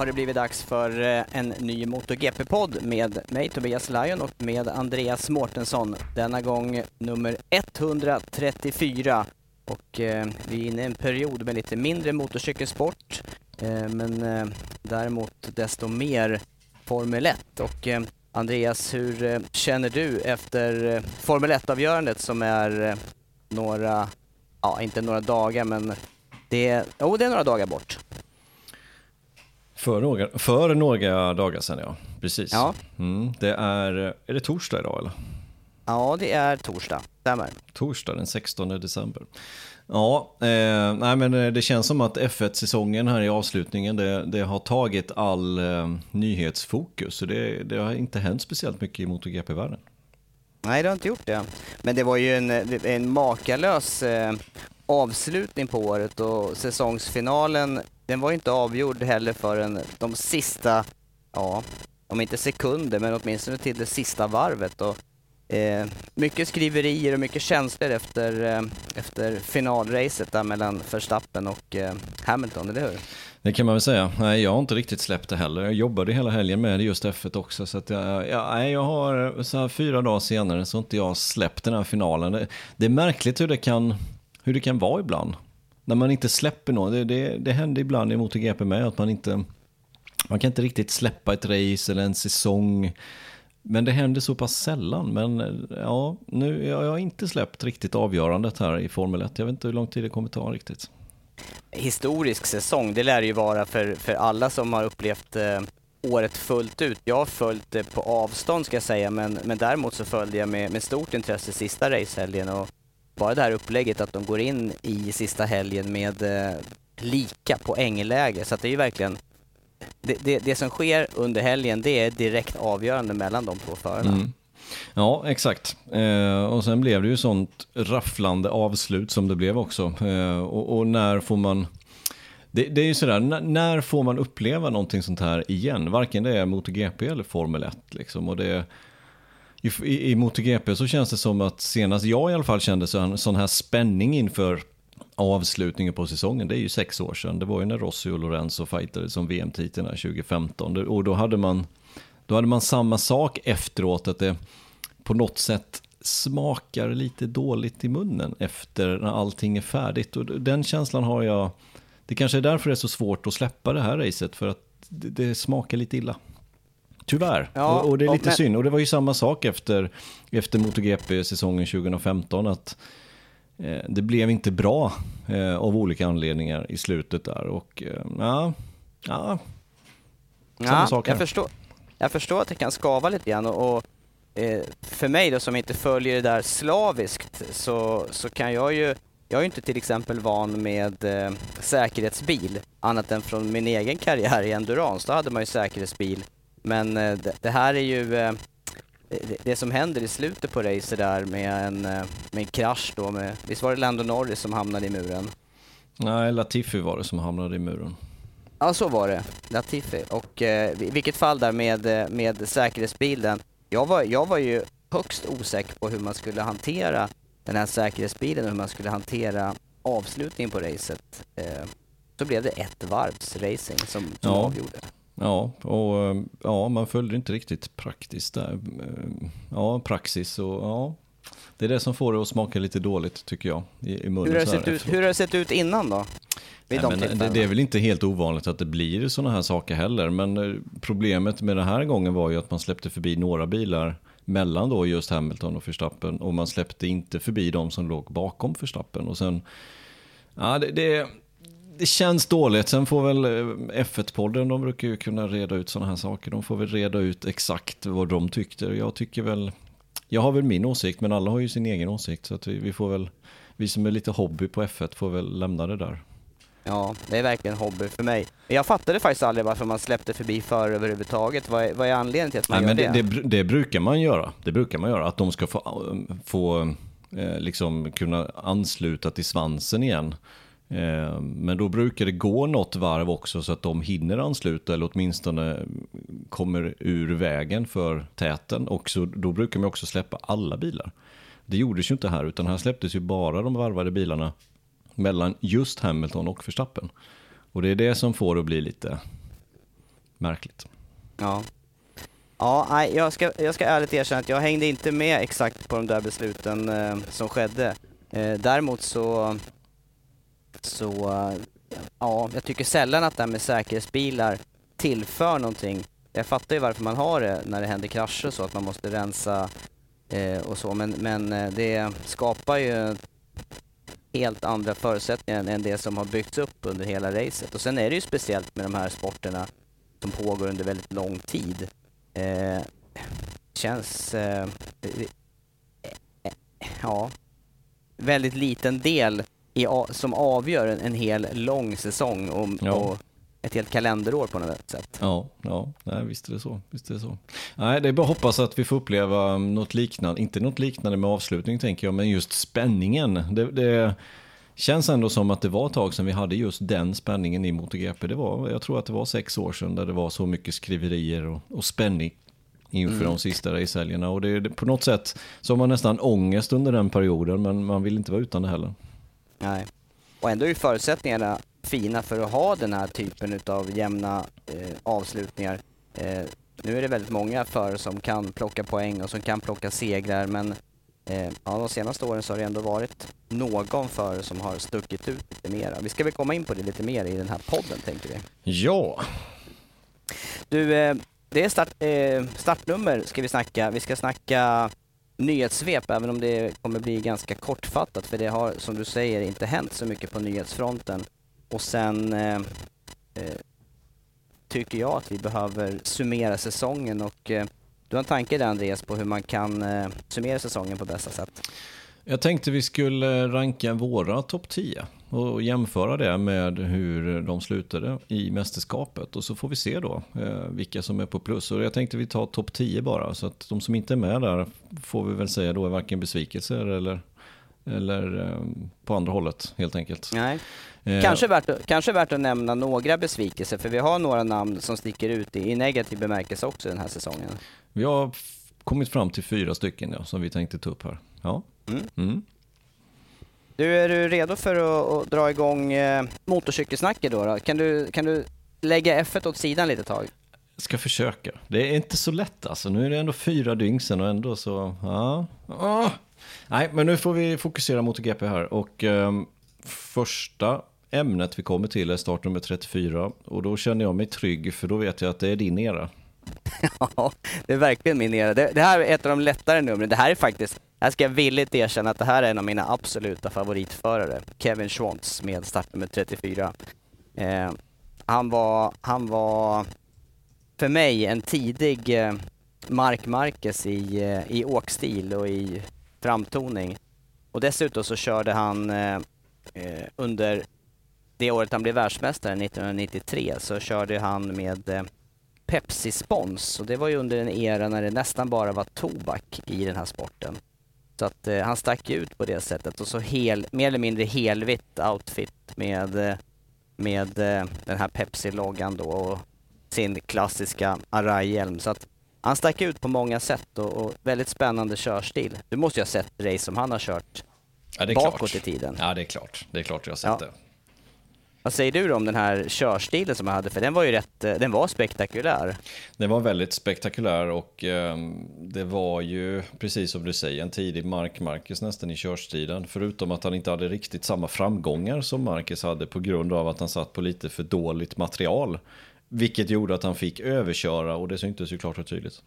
har det blivit dags för eh, en ny MotoGP-podd med mig Tobias Lajon och med Andreas Mårtensson. Denna gång nummer 134. Och eh, vi är inne i en period med lite mindre motorcykelsport, eh, men eh, däremot desto mer Formel 1. Och eh, Andreas, hur eh, känner du efter eh, Formel 1-avgörandet som är eh, några, ja inte några dagar men det oh, det är några dagar bort. För några, för några dagar sedan ja, precis. Ja. Mm, det är, är det torsdag idag eller? Ja, det är torsdag. Stämmer. Torsdag den 16 december. Ja, eh, nej men eh, det känns som att F1-säsongen här i avslutningen, det, det har tagit all eh, nyhetsfokus. Så det, det har inte hänt speciellt mycket i MotoGP-världen. Nej, det har inte gjort det. Men det var ju en, en makalös eh, avslutning på året och säsongsfinalen, den var ju inte avgjord heller förrän de sista, ja, om inte sekunder, men åtminstone till det sista varvet. Och, eh, mycket skriverier och mycket känslor efter, eh, efter finalracet där mellan Verstappen och eh, Hamilton, eller hur? Det kan man väl säga. Nej, jag har inte riktigt släppt det heller. Jag jobbade hela helgen med just F1 också. Så att jag, jag, nej, jag har eh, så här fyra dagar senare så har inte jag släppt den här finalen. Det, det är märkligt hur det, kan, hur det kan vara ibland. När man inte släpper något. Det, det, det händer ibland i MotoGP med att man inte... Man kan inte riktigt släppa ett race eller en säsong. Men det händer så pass sällan. Men ja, nu, jag har inte släppt riktigt avgörandet här i Formel 1. Jag vet inte hur lång tid det kommer ta riktigt historisk säsong. Det lär ju vara för, för alla som har upplevt eh, året fullt ut. Jag har följt det på avstånd ska jag säga, men, men däremot så följde jag med, med stort intresse sista racehelgen och bara det här upplägget att de går in i sista helgen med eh, lika poängläge. Så att det är ju verkligen det, det, det, som sker under helgen, det är direkt avgörande mellan de två förarna. Mm. Ja, exakt. Eh, och sen blev det ju sånt rafflande avslut som det blev också. Eh, och, och, när får man... Det, det är ju sådär, när får man uppleva någonting sånt här igen? Varken det är MotoGP eller Formel 1 liksom. Och det, i, i, I MotoGP så känns det som att senast jag i alla fall kände så, sån här spänning inför avslutningen på säsongen, det är ju sex år sedan. Det var ju när Rossi och Lorenzo fightade som VM-titeln 2015. Och då hade man då hade man samma sak efteråt, att det på något sätt smakar lite dåligt i munnen efter när allting är färdigt. Och den känslan har jag, det kanske är därför det är så svårt att släppa det här racet, för att det, det smakar lite illa. Tyvärr, ja, och, och, det är lite men... synd. Och det var ju samma sak efter, efter MotoGP-säsongen 2015, att eh, det blev inte bra eh, av olika anledningar i slutet där. Och eh, ja, ja, samma ja, sak här. Jag förstår, jag förstår att det kan skava lite grann och, och eh, för mig då som inte följer det där slaviskt så, så kan jag ju jag är inte till exempel van med eh, säkerhetsbil annat än från min egen karriär i endurance. Då hade man ju säkerhetsbil. Men eh, det, det, här är ju eh, det, som händer i slutet på racet där med en, eh, med en krasch då med, visst var det Lando Norris som hamnade i muren? Nej, Latifi var det som hamnade i muren. Ja, så var det. Latifi. Och eh, i vilket fall där med, med säkerhetsbilen. Jag var, jag var ju högst osäker på hur man skulle hantera den här säkerhetsbilen och hur man skulle hantera avslutningen på racet. Eh, så blev det ett varvs racing som, som ja. avgjorde. Ja, och eh, ja, man följde inte riktigt praktiskt där. Eh, ja, praxis och ja, det är det som får det att smaka lite dåligt tycker jag i, i munnen. Hur har, det sett ut, hur har det sett ut innan då? Nej, men det, det, är väl inte helt ovanligt att det blir sådana här saker heller, men eh, problemet med den här gången var ju att man släppte förbi några bilar mellan då just Hamilton och Verstappen och man släppte inte förbi de som låg bakom Verstappen. Och sen, ja, det, det, det känns dåligt. Sen får väl eh, F1-podden, de brukar ju kunna reda ut sådana här saker. De får väl reda ut exakt vad de tyckte. Jag tycker väl, jag har väl min åsikt, men alla har ju sin egen åsikt. Så vi, vi får väl, vi som är lite hobby på F1 får väl lämna det där. Ja, det är verkligen hobby för mig. Jag fattade faktiskt aldrig varför man släppte förbi för överhuvudtaget. Vad är, vad är anledningen till att man Nej, gör men det? Det, det? brukar man göra. Det brukar man göra. Att de ska få, få eh, liksom kunna ansluta till svansen igen. Eh, men då brukar det gå något varv också så att de hinner ansluta eller åtminstone kommer ur vägen för täten. Och så, då brukar man också släppa alla bilar. Det gjordes ju inte här utan här släpptes ju bara de varvade bilarna mellan just Hamilton och Verstappen. Och det är det som får det att bli lite märkligt. Ja. Ja, nej, jag ska, jag ska ärligt erkänna att jag hängde inte med exakt på de där besluten eh, som skedde. Eh, däremot så, så, ja, jag tycker sällan att det här med säkerhetsbilar tillför någonting. Jag fattar ju varför man har det när det händer krascher och så, att man måste rensa eh, och så, men, men eh, det skapar ju helt andra förutsättningar än det som har byggts upp under hela racet. Och sen är det ju speciellt med de här sporterna som pågår under väldigt lång tid. Eh, känns... Eh, eh, eh ja, väldigt liten del i, som avgör en, en hel lång säsong och, ja. och ett helt kalenderår på något sätt. Ja, ja nej, visst är det så. Visst är det så. Nej, det är bara att hoppas att vi får uppleva något liknande, inte något liknande med avslutning tänker jag, men just spänningen. Det, det känns ändå som att det var ett tag sedan vi hade just den spänningen i MotoGP. Det var, jag tror att det var sex år sedan där det var så mycket skriverier och, och spänning inför mm. de sista racehelgerna. Och det, det, på något sätt så har man nästan ångest under den perioden, men man vill inte vara utan det heller. Nej, och ändå är förutsättningarna fina för att ha den här typen av jämna eh, avslutningar. Eh, nu är det väldigt många förare som kan plocka poäng och som kan plocka segrar men eh, ja, de senaste åren så har det ändå varit någon förare som har stuckit ut lite mera. Vi ska väl komma in på det lite mer i den här podden tänker vi. Ja. Du, eh, det är start, eh, startnummer ska vi snacka. Vi ska snacka nyhetssvep, även om det kommer bli ganska kortfattat för det har, som du säger, inte hänt så mycket på nyhetsfronten. Och sen eh, eh, tycker jag att vi behöver summera säsongen och eh, du har en tanke där Andreas på hur man kan eh, summera säsongen på bästa sätt? Jag tänkte vi skulle ranka våra topp 10 och jämföra det med hur de slutade i mästerskapet och så får vi se då eh, vilka som är på plus. Och jag tänkte vi tar topp 10 bara så att de som inte är med där får vi väl säga då är varken besvikelser eller, eller eh, på andra hållet helt enkelt. Nej. Eh. Kanske, värt, kanske värt att nämna några besvikelser, för vi har några namn som sticker ut i, i negativ bemärkelse också den här säsongen. Vi har kommit fram till fyra stycken ja, som vi tänkte ta upp här. Ja. Mm. Mm. Du, är du redo för att, att dra igång eh, motorcykelsnacket då, då? Kan, du, kan du lägga F1 åt sidan lite tag? Jag ska försöka. Det är inte så lätt alltså. Nu är det ändå fyra dygn sen och ändå så, ja. Ah. Nej, men nu får vi fokusera mot GP här och eh, första ämnet vi kommer till är startnummer 34 och då känner jag mig trygg för då vet jag att det är din era. Ja, det är verkligen min era. Det, det, här är ett av de lättare numren. Det här är faktiskt, här ska jag villigt erkänna att det här är en av mina absoluta favoritförare. Kevin Schwantz med startnummer 34. Eh, han, var, han var för mig en tidig eh, Mark Marquez i, eh, i åkstil och i framtoning. Och dessutom så körde han eh, eh under det året han blev världsmästare, 1993, så körde han med eh, Pepsi Spons och det var ju under en era när det nästan bara var tobak i den här sporten. Så att eh, han stack ut på det sättet och så hel, mer eller mindre helvitt outfit med, eh, med eh, den här Pepsi-loggan då och sin klassiska Arai-hjälm. Så att han stack ut på många sätt och, och, väldigt spännande körstil. Du måste ju ha sett race som han har kört ja, bakåt klart. i tiden. Ja, det är klart. Det är klart jag har sett ja. det. Vad säger du om den här körstilen som han hade? För den var ju rätt, eh, den var spektakulär. Den var väldigt spektakulär och eh, det var ju, precis som du säger, en tidig Mark Marcus nästan i körstilen. Förutom att han inte hade riktigt samma framgångar som Marcus hade på grund av att han satt på lite för dåligt material. Vilket gjorde att han fick överköra och det syntes ju klart och tydligt.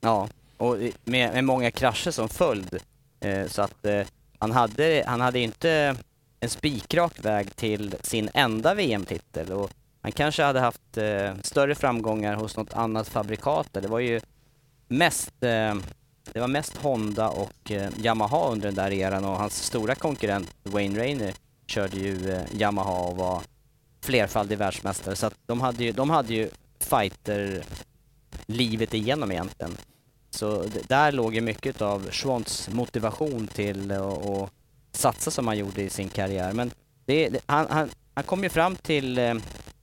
Ja, och med, med många krascher som följd. Eh, så att eh, han hade, han hade inte en spikrak väg till sin enda VM-titel och han kanske hade haft eh, större framgångar hos något annat fabrikat. Det var ju mest, eh, det var mest Honda och eh, Yamaha under den där eran och hans stora konkurrent Wayne Rainer körde ju eh, Yamaha och var flerfaldig världsmästare. Så att de hade ju, de hade ju fighter livet igenom egentligen. Så där låg ju mycket av Schwantz motivation till eh, att satsa som han gjorde i sin karriär. Men det, det, han, han, han kom ju fram till eh,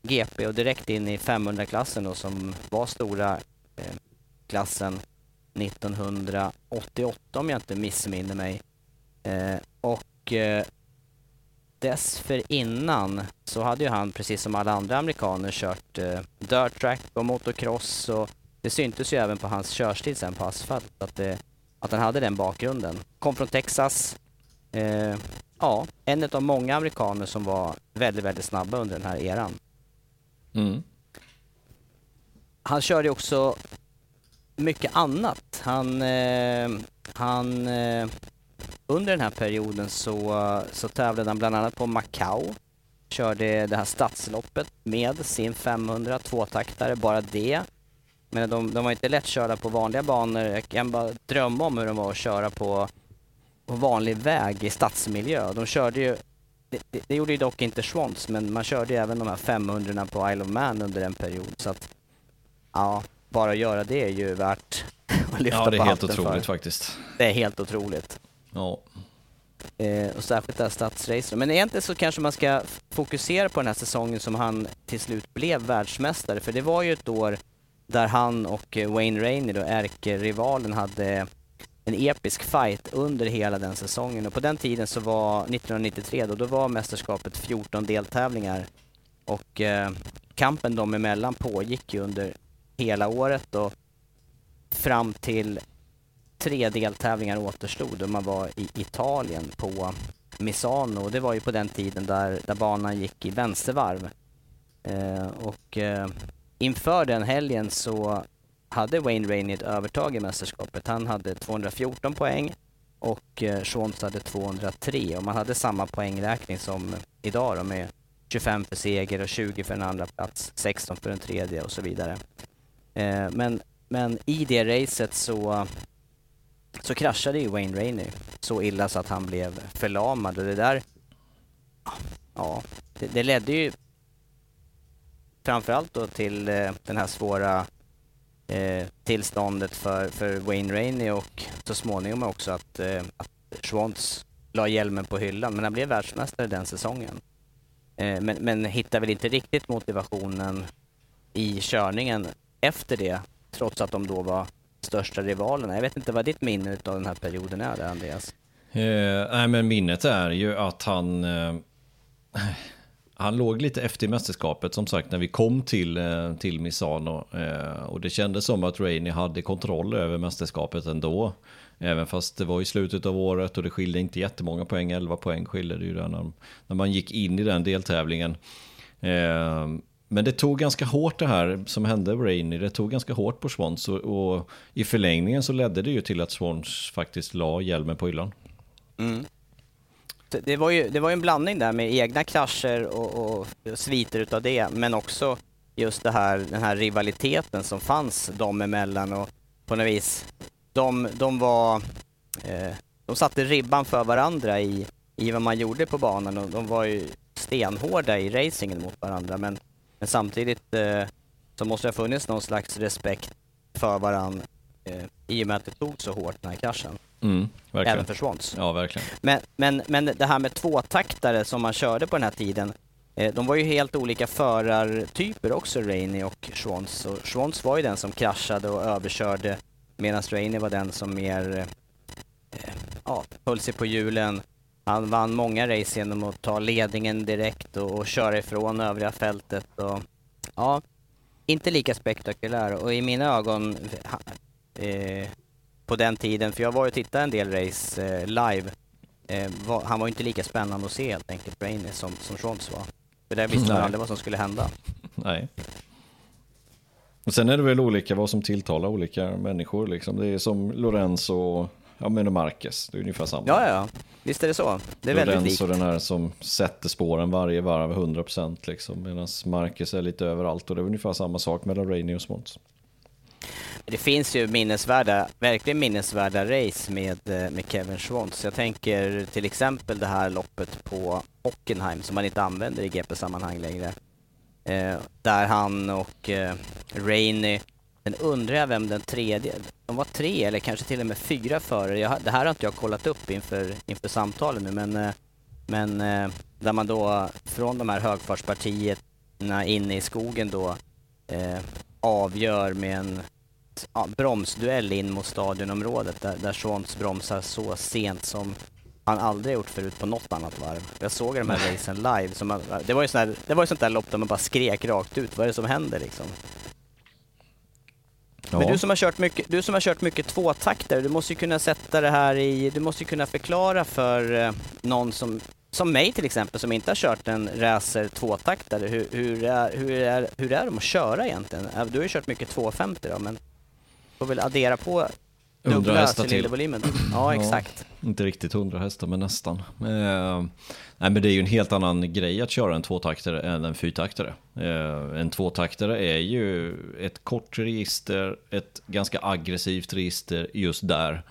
GP och direkt in i 500-klassen då som var stora eh, klassen 1988 om jag inte missminner mig. Eh, och eh, dessförinnan så hade ju han precis som alla andra amerikaner kört eh, dirt track och motocross och det syntes ju även på hans körstil sen på asfalt att, det, att han hade den bakgrunden. Kom från Texas, eh, ja, en av många amerikaner som var väldigt, väldigt snabba under den här eran. Mm. Han körde också mycket annat. Han, eh, han eh, under den här perioden så, så tävlade han bland annat på Macau. Körde det här stadsloppet med sin 500 tvåtaktare, bara det. Men de, de var inte lättkörda på vanliga banor. Jag kan bara drömma om hur de var att köra på på vanlig väg i stadsmiljö. De körde ju, det, det, gjorde ju dock inte Schwantz, men man körde ju även de här 500 på Isle of Man under en period. Så att, ja, bara göra det är ju värt att lyfta Ja, det är helt otroligt för. faktiskt. Det är helt otroligt. Ja. Eh, och särskilt det här stadsracet. Men egentligen så kanske man ska fokusera på den här säsongen som han till slut blev världsmästare. För det var ju ett år där han och Wayne Rainey, då ärkerivalen, hade en episk fight under hela den säsongen. Och på den tiden så var 1993 då, då var mästerskapet 14 deltävlingar. Och eh, kampen dem emellan pågick ju under hela året och fram till tre deltävlingar återstod och man var i Italien på Misano och det var ju på den tiden där, där banan gick i vänstervarv. Eh, och eh, inför den helgen så hade Wayne Rainey ett övertag i mästerskapet. Han hade 214 poäng och eh, Schwantz hade 203 och man hade samma poängräkning som idag då med 25 för seger och 20 för en andra plats, 16 för en tredje och så vidare. Eh, men, men i det racet så, så kraschade ju Wayne Rainey så illa så att han blev förlamad och det där, ja, det, det ledde ju framförallt då till eh, den här svåra eh, tillståndet för, för Wayne Rainey och så småningom också att, eh, att Schwantz la hjälmen på hyllan. Men han blev världsmästare den säsongen. Eh, men, men hittade väl inte riktigt motivationen i körningen efter det, trots att de då var största rivalerna. Jag vet inte vad ditt minne av den här perioden är, där, Andreas? Eh, nej, men minnet är ju att han eh, han låg lite efter i mästerskapet som sagt när vi kom till, eh, till Misano. Eh, och det kändes som att Rainey hade kontroll över mästerskapet ändå. Även fast det var i slutet av året och det skilde inte jättemånga poäng, 11 poäng skilde det ju där när, när man gick in i den deltävlingen. Eh, men det tog ganska hårt det här som hände Rainey, det tog ganska hårt på Swans och, och i förlängningen så ledde det ju till att Swans faktiskt la hjälmen på hyllan. Mm det var ju det var en blandning där med egna krascher och, och sviter utav det, men också just det här, den här rivaliteten som fanns dem emellan och på något vis, de, de var, eh, de satte ribban för varandra i, i vad man gjorde på banan och de var ju stenhårda i racingen mot varandra men, men samtidigt eh, så måste det ha funnits någon slags respekt för varandra eh, i och med att det tog så hårt den här kraschen. Mm. Även för Swans. Ja, verkligen. Men, men, men det här med tvåtaktare som man körde på den här tiden, eh, de var ju helt olika förartyper också, Rainey och Schwantz. Och Schwantz var ju den som kraschade och överkörde medan Rainey var den som mer eh, ja, höll sig på hjulen. Han vann många race genom att ta ledningen direkt och, och köra ifrån övriga fältet. Och, ja, inte lika spektakulär och i mina ögon eh, på den tiden, för jag var ju och tittade en del race eh, live, eh, var, han var inte lika spännande att se helt enkelt, Rainey, som, som Schwantz var. För där visste man aldrig vad som skulle hända. Nej. Och sen är det väl olika vad som tilltalar olika människor. Liksom. Det är som Lorenzo och ja, men Marquez, det är ungefär samma. Ja, ja, visst är det så. Det är Lorenzo väldigt likt. den här som sätter spåren varje varv 100% liksom. Medan Marquez är lite överallt och det är ungefär samma sak mellan Rainey och Swans. Det finns ju minnesvärda, verkligen minnesvärda race med, eh, med Kevin Schwantz. Jag tänker till exempel det här loppet på Hockenheim som man inte använder i GP-sammanhang längre. Eh, där han och eh, Rainey, sen undrar jag vem den tredje, de var tre eller kanske till och med fyra förare. Jag, det här har inte jag kollat upp inför, inför samtalen nu men, eh, men eh, där man då från de här högfartspartierna inne i skogen då eh, avgör med en ja, bromsduell in mot stadionområdet där, där Schwantz bromsar så sent som han aldrig gjort förut på något annat varv. Jag såg de här racen live. Som man, det, var ju sån här, det var ju sånt där lopp där man bara skrek rakt ut. Vad är det som händer liksom? Ja. Men du som har kört mycket, du som har kört mycket tvåtaktare, du måste ju kunna sätta det här i, du måste ju kunna förklara för eh, någon som, som mig till exempel, som inte har kört en racer tvåtaktare, hur, hur, är, hur, är, hur är de att köra egentligen? Eh, Du har ju kört mycket 250 då, men får väl addera på 100 dubbla hästar till. cylindervolymen. Ja, exakt. Inte riktigt 100 hästar, men nästan. Eh, nej, men det är ju en helt annan grej att köra en tvåtaktare än en fyrtaktare. Eh, en tvåtaktare är ju ett kort register, ett ganska aggressivt register just där.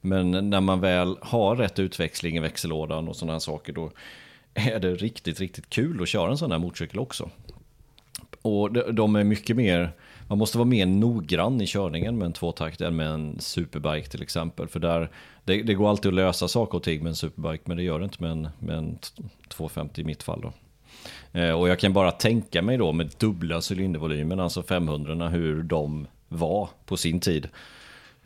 Men när man väl har rätt utväxling i växellådan och sådana här saker, då är det riktigt, riktigt kul att köra en sån här motorcykel också. Och de är mycket mer, man måste vara mer noggrann i körningen med en tvåtakt än med en superbike till exempel. För där, det, det går alltid att lösa saker och ting med en superbike, men det gör det inte med en, med en 250 i mitt fall. Då. Eh, och jag kan bara tänka mig då med dubbla cylindervolymen, alltså 500 hur de var på sin tid.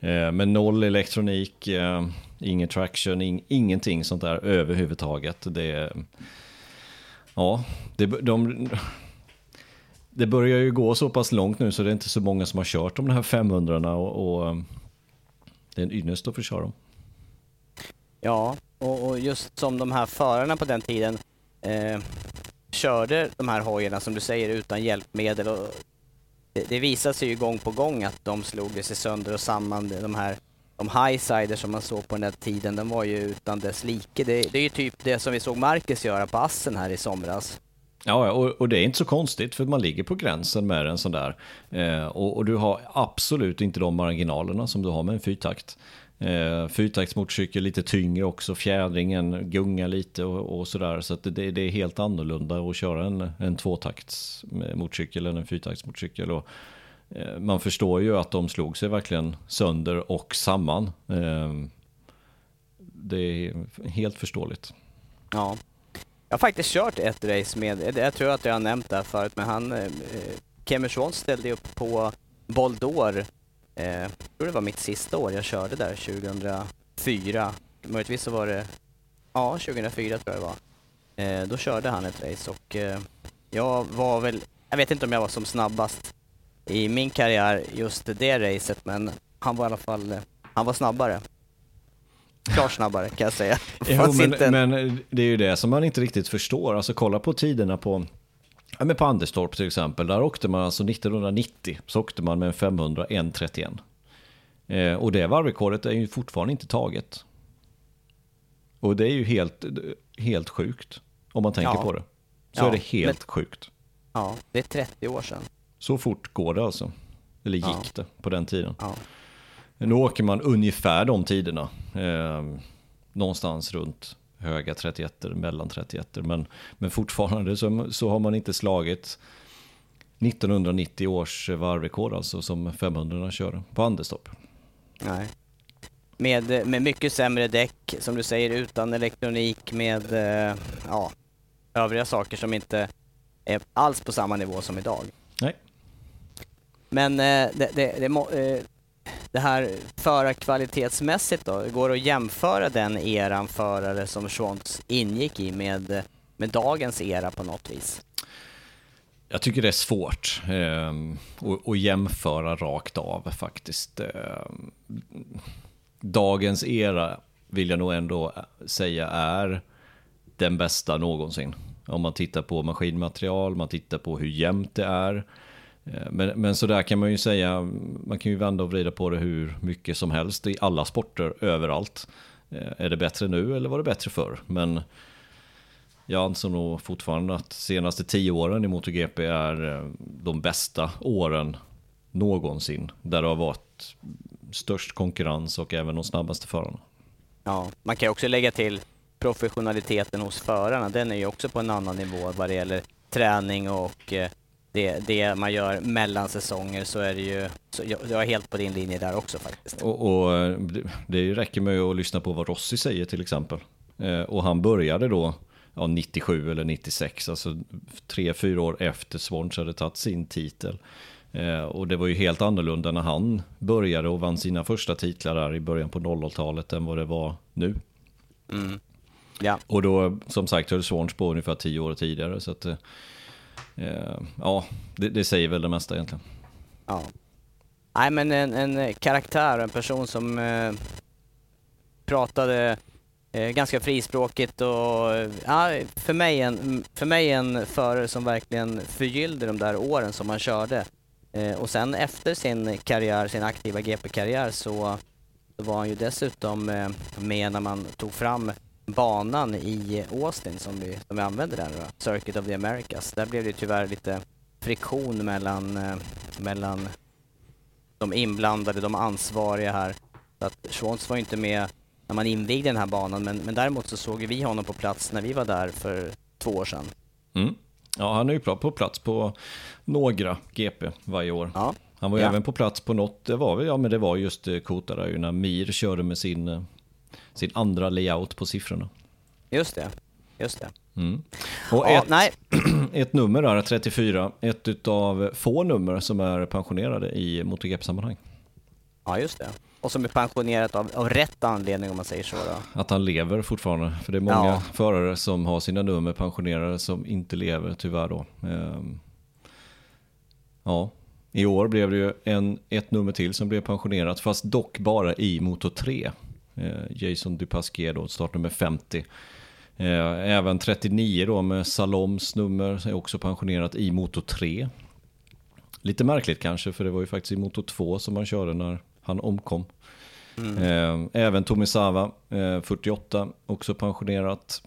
Eh, med noll elektronik, eh, ingen traction, ing, ingenting sånt där överhuvudtaget. Det, ja, det, de, det börjar ju gå så pass långt nu så det är inte så många som har kört de här 500 och, och eh, det är en ynnest att få köra dem. Ja, och, och just som de här förarna på den tiden eh, körde de här hojarna som du säger utan hjälpmedel och det, det visar sig ju gång på gång att de slog sig sönder och samman. De här de highsiders som man såg på den här tiden, de var ju utan dess like. Det, det är ju typ det som vi såg Marcus göra på Assen här i somras. Ja, och, och det är inte så konstigt för man ligger på gränsen med en sån där. Eh, och, och du har absolut inte de marginalerna som du har med en fyrtakt. Eh, fyrtaktsmotorcykel lite tyngre också, fjädringen gungar lite och, och sådär. Så att det, det är helt annorlunda att köra en, en tvåtaktsmotorcykel än en fyrtaktsmotorcykel. Och, eh, man förstår ju att de slog sig verkligen sönder och samman. Eh, det är helt förståeligt. Ja. Jag har faktiskt kört ett race med, jag tror att jag har nämnt det här förut, men han, eh, Kemmer ställde ju upp på Boldor, eh, jag tror det var mitt sista år jag körde där, 2004. Möjligtvis så var det, ja 2004 tror jag det var. Eh, då körde han ett race och eh, jag var väl, jag vet inte om jag var som snabbast i min karriär just det racet, men han var i alla fall, eh, han var snabbare. Klart snabbare kan jag säga. Jo, men, inte en- men det är ju det som man inte riktigt förstår. Alltså kolla på tiderna på, ja, men på Anderstorp till exempel. Där åkte man alltså 1990 så åkte man med en 500 1.31. Eh, och det varvrekordet är ju fortfarande inte taget. Och det är ju helt, helt sjukt om man tänker Ja. på det. Så Ja, är det helt sjukt. Ja, det är 30 år sedan. Så fort går det alltså. Eller gick Ja. det på den tiden. Ja. Nu åker man ungefär de tiderna. Eh, någonstans runt höga 31 mellan 31 men, men fortfarande så, så har man inte slagit 1990 års varvrekord alltså som 500 kör på Anderstorp. Nej. med, med mycket sämre däck, som du säger, utan elektronik, med eh, ja, övriga saker som inte är alls på samma nivå som idag. Nej. Men eh, det, det, det, eh, det här förarkvalitetsmässigt då, går det att jämföra den eran förare som Schwantz ingick i med, med dagens era på något vis? Jag tycker det är svårt eh, att, att jämföra rakt av faktiskt. Eh, dagens era vill jag nog ändå säga är den bästa någonsin. Om man tittar på maskinmaterial, man tittar på hur jämnt det är. Eh, men, men så där kan man ju säga, man kan ju vända och vrida på det hur mycket som helst i alla sporter, överallt. Eh, är det bättre nu eller var det bättre förr? Men jag anser nog fortfarande att senaste tio åren i MotoGP är eh, de bästa åren någonsin. Där det har varit störst konkurrens och även de snabbaste förarna. Ja, man kan ju också lägga till professionaliteten hos förarna. Den är ju också på en annan nivå vad det gäller träning och eh, det, det man gör mellan säsonger så är det ju, så jag, jag är helt på din linje där också faktiskt. Och, och det- räcker med att lyssna på vad Rossi säger till exempel. Eh, Och han började då ja, 97 eller 96, alltså tre, fyra år efter Swans hade tagit sin titel. Eh, Och det var ju helt annorlunda när han började och vann sina första titlar där i början på 00-talet än vad det var nu. Mm. Ja, Och då, som sagt, höll Swans på ungefär tio år tidigare. Så att, eh, Eh, ja, det, det säger väl det mesta egentligen. ja. Nej men en, en eh, karaktär, en person som eh, pratade eh, ganska frispråkigt och eh, ja, för, mig en, för mig en förare som verkligen förgyllde de där åren som han körde. Eh, och sen efter sin karriär, sin aktiva GP-karriär så, så var han ju dessutom eh, med när man tog fram banan i Austin som vi, som vi använde där då, Circuit of the Americas. Där blev det tyvärr lite friktion mellan, eh, mellan de inblandade, de ansvariga här. Så att Schwantz var inte med när man invigde den här banan men, men däremot så såg vi honom på plats när vi var där för två år sedan. Mm. Ja, han är ju på plats på några GP varje år. Ja, Han var ju Ja. även på plats på något, det var, ja, men det var just eh, Kota där ju när Mir körde med sin, eh, sin andra layout på siffrorna. just det. Just det. Mm. Och Ja, ett, nej, ett nummer där, 34, ett utav få nummer som är pensionerade i MotoGP-sammanhang. ja just det. Och som är pensionerat av, av rätt anledning om man säger så då. Att han lever fortfarande, för det är många Ja. förare som har sina nummer pensionerade som inte lever tyvärr då. Ehm, ja, i år blev det ju en, ett nummer till som blev pensionerat, fast dock bara i Moto 3. Eh, Jason Dupasquier då, startnummer 50. Eh, även 39 då med Saloms nummer är också pensionerat i Moto 3. Lite märkligt kanske, för det var ju faktiskt i Moto 2 som han körde när han omkom. Eh, Även Tomisawa, eh, 48, också pensionerat.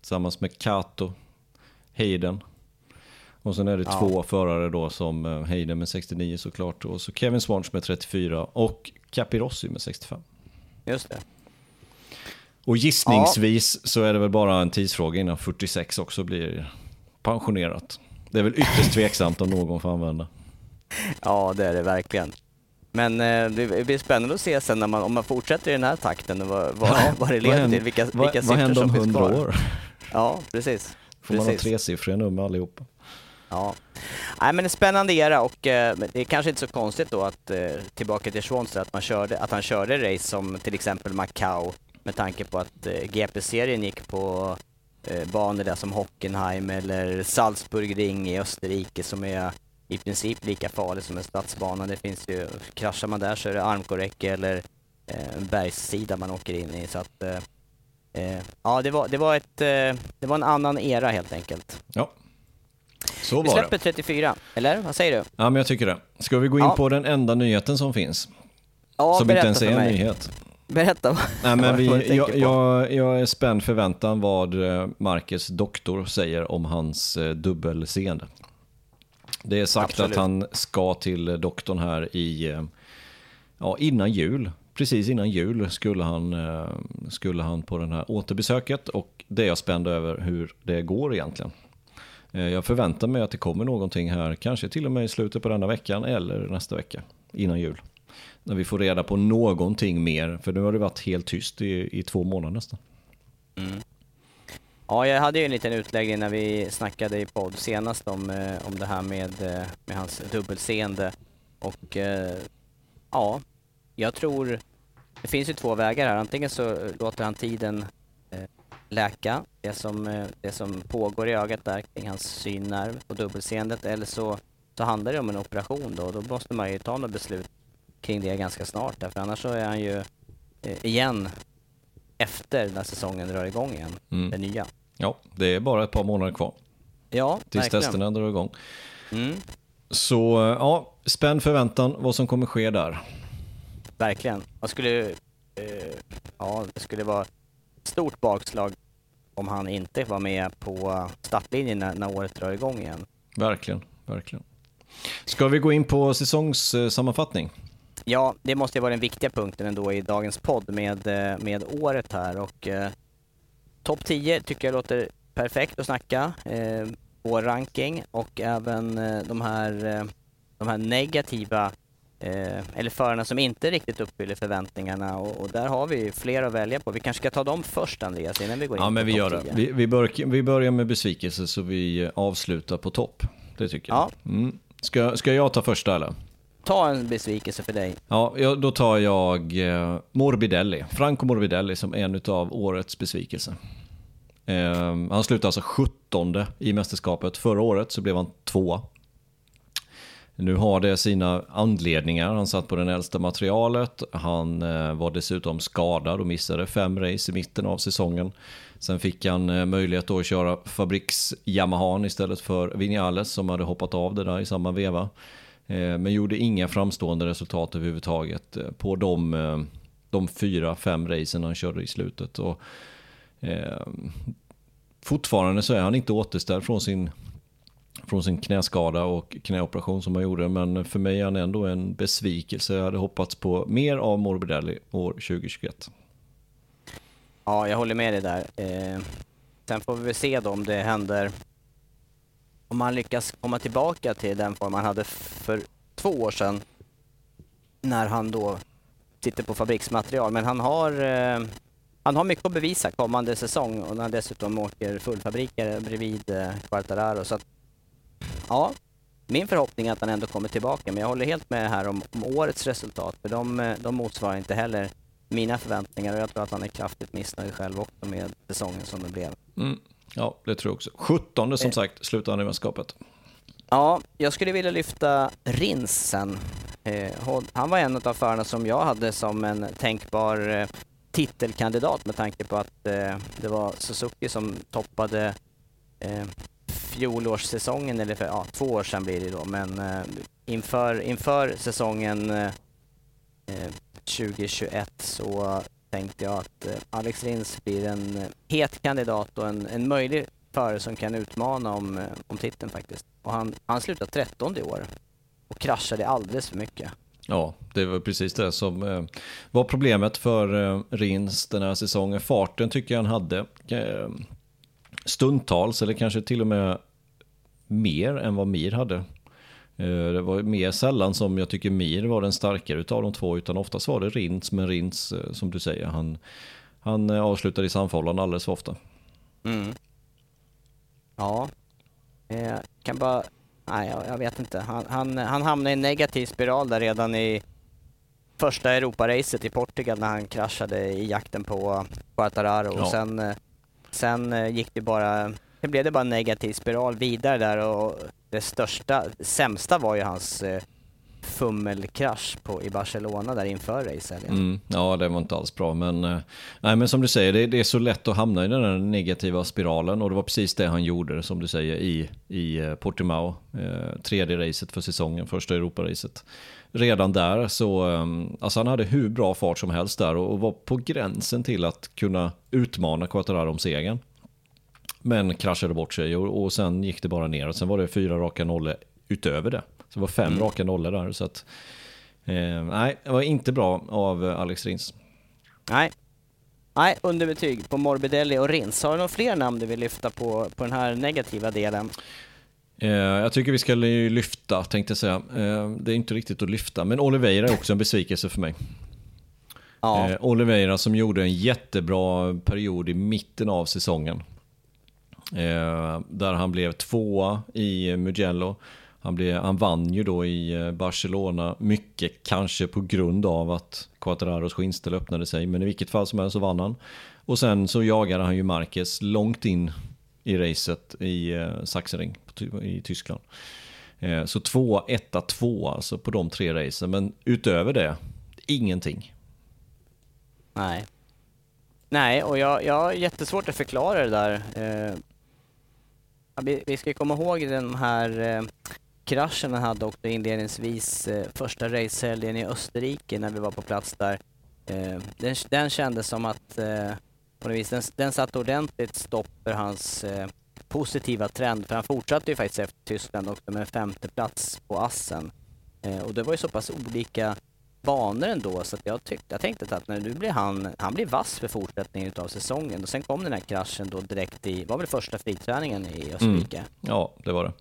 Tillsammans med Kato, Hayden. Och sen är det Ja. två förare då som Hayden med 69 såklart. Och så Kevin Swans med 34 och Capirossi med 65. Just det. Och gissningsvis så är det väl bara en tidsfråga innan 46 också blir pensionerat. Det är väl ytterst tveksamt om någon får använda. Ja, det är det verkligen. Men eh, det blir spännande att se sen när man, om man fortsätter i den här takten vad, vad, Ja, vad det vad leder händer- till, vilka, Vad, vilka vad siffror händer om som finns 100 kvar. år? Ja, precis. Får man ha Precis. tresiffriga nummer allihopa? Ja. Nej, men en spännande era och eh, det är kanske inte så konstigt då att eh, tillbaka till Schwanster, att, man körde, att han körde race som till exempel Macau med tanke på att eh, GP-serien gick på eh, banor där som Hockenheim eller Salzburgring i Österrike som är i princip lika farlig som en stadsbana. Det finns ju, kraschar man där så är det armkorräcke eller eh, en bergssida man åker in i. Så att, eh, eh, ja, det var, det, var ett, eh, det var en annan era helt enkelt. Ja, så Vi var släpper det. 34, eller vad säger du? Ja, men jag tycker det. Ska vi gå in Ja. på den enda nyheten som finns? Ja, som inte berätta ens för är en mig. nyhet. Berätta. Nej, men vad du vi, tänker jag, på. jag, jag är spänd förväntan vad eh, Marcus doktor säger om hans eh, dubbelseende. Det är sagt Absolut. att han ska till eh, doktorn här i, eh, ja, innan jul. Precis innan jul skulle han, eh, skulle han på det här återbesöket och det är jag spänd över hur det går egentligen. Eh, jag förväntar mig att det kommer någonting här, kanske till och med i slutet på denna veckan eller nästa vecka, innan jul. när vi får reda på någonting mer. För nu har det varit helt tyst i, i två månader nästan. Mm. Ja, jag hade ju en liten utläggning när vi snackade i podd senast om, eh, om det här med, eh, med hans dubbelseende. Och ja, jag tror det finns ju två vägar här. Antingen så låter han tiden läka, det som, eh, det som pågår i ögat där kring hans synnerv och dubbelseendet. Eller så, så handlar det om en operation då då måste man ju ta något beslut kring det ganska snart. Därför annars så är han ju eh, igen efter när säsongen drar igång igen, Mm. det nya. Ja, det är bara ett par månader kvar Ja, tills verkligen. testerna drar igång. Mm, Så ja, spänn förväntan vad som kommer ske där. verkligen. Man skulle, eh, ja, det skulle vara stort bakslag om han inte var med på startlinjen när, när året drar igång igen. Verkligen, verkligen. Ska vi gå in på säsongssammanfattning? Ja, det måste ju vara den viktiga punkten ändå i dagens podd med, eh, med året här och eh, topp 10 tycker jag låter perfekt att snacka. Eh, vår ranking och även eh, de här, eh, de här negativa eh, eller förarna som inte riktigt uppfyller förväntningarna och, och där har vi flera att välja på. Vi kanske ska ta dem först Andreas innan vi går in Ja, på men vi gör det. 10. Vi, vi, bör, vi börjar med besvikelse så vi eh, avslutar på topp. Det tycker jag. Ja. Mm. Ska, ska jag ta första eller? Ta en besvikelse för dig. Ja, då tar jag eh, Morbidelli. Franco Morbidelli som en av årets besvikelse. Eh, han slutade alltså 17 i mästerskapet. Förra året så blev han tvåa. Nu har det sina anledningar. Han satt på den äldsta materialet. Han eh, var dessutom skadad och missade fem race i mitten av säsongen. Sen fick han eh, möjlighet att köra fabriks Yamahan istället för Vinales som hade hoppat av det där i samma veva. Eh, men gjorde inga framstående resultat överhuvudtaget på de, de fyra, fem racen han körde i slutet. Och, eh, fortfarande så är han inte återställd från sin, från sin knäskada och knäoperation som han gjorde. Men för mig är han ändå en besvikelse. Jag hade hoppats på mer av Morbidelli år 2021. Ja, jag håller med dig där. Eh, sen får vi väl se då om det händer, om han lyckas komma tillbaka till den form han hade för två år sedan när han då sitter på fabriksmaterial. Men han har, eh, han har mycket att bevisa kommande säsong och när han dessutom åker fullfabriker bredvid eh, Quartararo. Så att, ja, min förhoppning är att han ändå kommer tillbaka. Men jag håller helt med här om, om årets resultat. För de, eh, de motsvarar inte heller mina förväntningar och jag tror att han är kraftigt missnöjd själv också med säsongen som det blev. Mm. Ja, det tror jag också. 17 som Eh. sagt slutade han i mästerskapet. Ja, jag skulle vilja lyfta Rins sen. Eh, han var en av förarna som jag hade som en tänkbar titelkandidat med tanke på att det var Suzuki som toppade fjolårssäsongen, eller för, ja, två år sedan blir det då, men eh, inför, inför säsongen eh, eh 2021 så tänkte jag att eh, Alex Rins blir en eh, het kandidat och en, en möjlig förare som kan utmana om, eh, om titeln faktiskt. Och han, han slutade 13 i år och kraschade alldeles för mycket. Ja, det var precis det som var problemet för Rins den här säsongen. Farten tycker jag han hade. Stundtals, eller kanske till och med mer än vad Mir hade. Eh, det var mer sällan som jag tycker Mir var den starkare utav de två, utan oftast var det Rins. Men Rins, eh, som du säger, han, han eh, avslutade i samfållan alldeles för ofta. Mm. Ja, eh, kan bara... Nej, jag, jag vet inte. Han, han, han hamnade i en negativ spiral där redan i första Europaracet i Portugal när han kraschade i jakten på Quartararo. Ja. Och sen, sen eh, gick det bara... Det blev det bara en negativ spiral vidare där och det största, sämsta var ju hans eh, fummelkrasch på, i Barcelona där inför racet. Mm, ja, det var inte alls bra. Men, eh, nej, men som du säger, det, det är så lätt att hamna i den här negativa spiralen. Och det var precis det han gjorde, som du säger, i, i eh, Portimao. Eh, tredje racet för säsongen, första Europaracet. Redan där så, eh, alltså han hade hur bra fart som helst där och, och var på gränsen till att kunna utmana Quattararo om segern. Men kraschade bort sig och, och sen gick det bara neråt. Sen var det fyra raka nollor utöver det. Så det var fem Mm. raka nollor där. Så att, eh, nej, det var inte bra av eh, Alex Rins. Nej. Nej, underbetyg på Morbidelli och Rins. Har du några fler namn du vill lyfta på, på den här negativa delen? Eh, jag tycker vi ska lyfta, tänkte jag säga. Eh, det är inte riktigt att lyfta, men Oliveira är också en besvikelse för mig. Ja. Oliveira som gjorde en jättebra period i mitten av säsongen. Där han blev tvåa i Mugello. Han, blev, han vann ju då i eh, Barcelona, mycket kanske på grund av att Quattararos skinnställ öppnade sig, men i vilket fall som helst så vann han. Och sen så jagade han ju Marquez långt in i racet i eh, Sachsenring i Tyskland. Eh, så två, etta, två alltså på de tre racen, men utöver det, ingenting. Nej. Nej, och jag, jag har jättesvårt att förklara det där. Eh, vi, vi ska komma ihåg den här eh, kraschen han hade också inledningsvis eh, första racehelgen i Österrike när vi var på plats där. Eh, den, den kändes som att eh, på något vis, den, den satte ordentligt stopp för hans eh, positiva trend, för han fortsatte ju faktiskt efter Tyskland också med en femte plats på Assen. Eh, och det var ju så pass olika banor ändå så att jag, tyckte, jag tänkte att nu blir han, han blir vass för fortsättningen utav säsongen och sen kom den här kraschen då direkt i, var väl första friträningen i Österrike? Mm. Ja, det var det.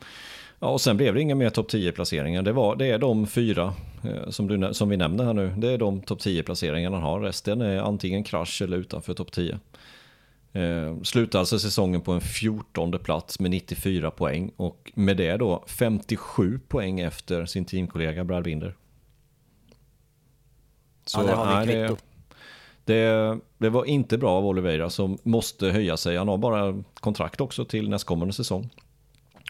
Ja, och sen blev det inga mer topp 10 placeringar. Det, var, det är de fyra eh, som, du, som vi nämner här nu. Det är de topp 10 placeringarna han har. Resten är antingen krasch eller utanför topp 10. Eh, slutar alltså säsongen på en 14 plats med 94 poäng och med det då 57 poäng efter sin teamkollega Brad Binder. Så, ja, det har vi nej, det, det, var inte bra av Oliveira som måste höja sig. Han har bara kontrakt också till nästkommande säsong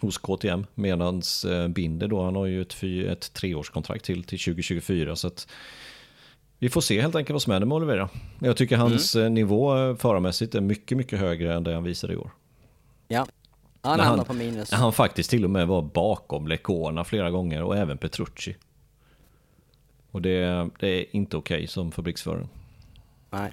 hos KTM. Medan eh, Binder då, han har ju ett, ett treårskontrakt till till 2024. Så att vi får se helt enkelt vad som händer med Oliveira. Jag tycker hans mm. Eh, nivå eh, förarmässigt är mycket, mycket högre än det han visade i år. Ja, han hamnar på minus. Han faktiskt till och med var bakom Lecona flera gånger och även Petrucci. Och det, det är inte okej okay som fabriksförare. Nej.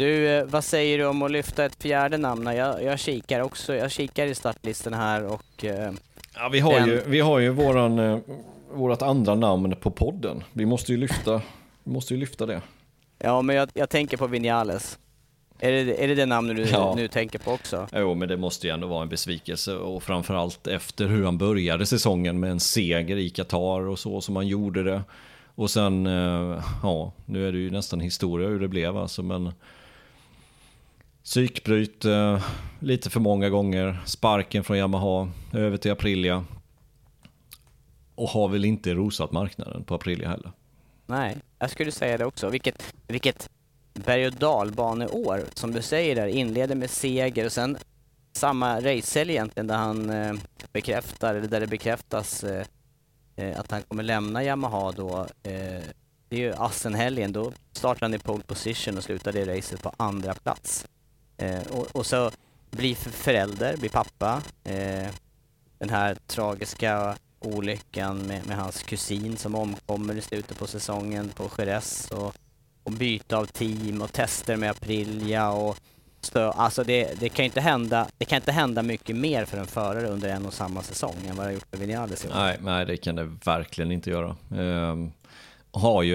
Du, eh, vad säger du om att lyfta ett fjärde namn? Jag, jag kikar också, jag kikar i startlistan här och... Eh, ja, vi har den... ju, vi har ju våran, eh, vårat andra namn på podden. Vi måste ju lyfta, vi måste ju lyfta det. Ja, men jag, jag tänker på Vinales. Är det, är det det namnet du ja. nu tänker på också? Jo, men det måste ju ändå vara en besvikelse och framförallt efter hur han började säsongen med en seger i Qatar och så som han gjorde det. Och sen, ja, nu är det ju nästan historia hur det blev alltså, men Psykbryt eh, lite för många gånger, sparken från Yamaha, över till Aprilia. Och har väl inte rosat marknaden på Aprilia heller. Nej, jag skulle säga det också. Vilket, vilket berg och dalbaneår, som du säger där, inleder med seger och sen samma racehelg egentligen där han eh, bekräftar, eller där det bekräftas eh, eh att han kommer lämna Yamaha då. Eh, det är ju Assenhelgen, då startar han i pole position och slutar det racet på andra plats. Eh, och, och, så bli förälder, bli pappa. Eh, den här tragiska olyckan med, med, hans kusin som omkommer i slutet på säsongen på Jerez och, och byte av team och tester med Aprilia och stö, alltså det, det, kan inte hända, det kan inte hända mycket mer för en förare under en och samma säsong än vad det har gjort för Vinales Nej, nej, det kan det verkligen inte göra. Um, har ju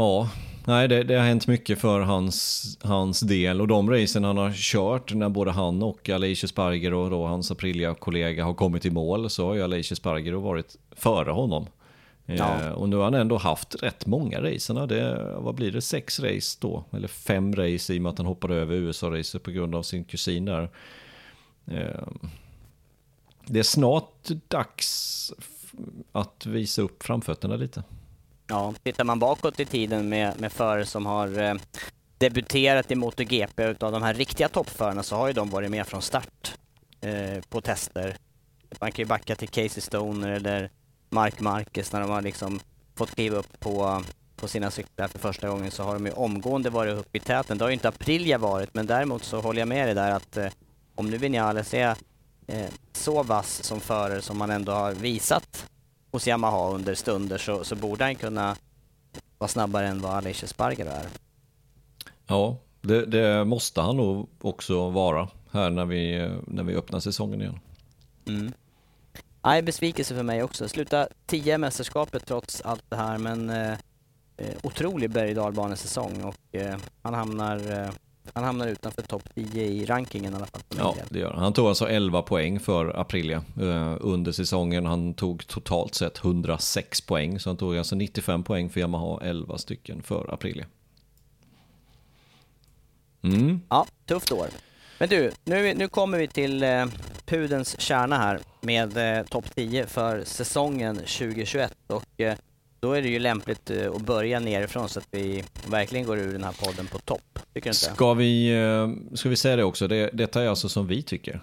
Ja, nej det, det, har hänt mycket för hans, hans del och de racen han har kört när både han och Alicia Sparger och då hans Aprilia-kollega har kommit i mål så har ju Alicia Sparger varit före honom. Ja. Eh, och nu har han ändå haft rätt många racerna. Det, vad blir det, sex race då? Eller fem race i och med att han hoppade över USA-racet på grund av sin kusin där. Eh, det är snart dags att visa upp framfötterna lite. Ja, tittar man bakåt i tiden med, med förare som har eh, debuterat i MotoGP utav de här riktiga toppförarna så har ju de varit med från start eh, på tester. Man kan ju backa till Casey Stoner eller Mark Marquez när de har liksom fått kliva upp på, på sina cyklar för första gången så har de ju omgående varit uppe i täten. Det har ju inte Aprilia varit men däremot så håller jag med dig där att eh, om nu Vinales är eh, så vass som förare som man ändå har visat hos Yamaha under stunder så, så borde han kunna vara snabbare än vad Alicia Sparger är. Ja, det, det, måste han nog också vara här när vi, när vi öppnar säsongen igen. Mm. Nej, besvikelse för mig också. Sluta 10 mästerskapet trots allt det här men eh, eh otrolig berg och säsong och eh, han hamnar eh, han hamnar utanför topp 10 i rankingen i alla fall. Ja, det gör han. Han tog alltså 11 poäng för Aprilia eh, under säsongen. Han tog totalt sett 106 poäng, så han tog alltså 95 poäng för Yamaha, 11 stycken för Aprilia. Mm. Ja, tufft år. Men du, nu, nu kommer vi till eh, pudens kärna här med eh, topp 10 för säsongen 2021 och eh, då är det ju lämpligt eh, att börja nerifrån så att vi verkligen går ur den här podden på topp. Tycker du inte? Ska vi, eh, ska vi säga det också? Det, detta är alltså som vi tycker.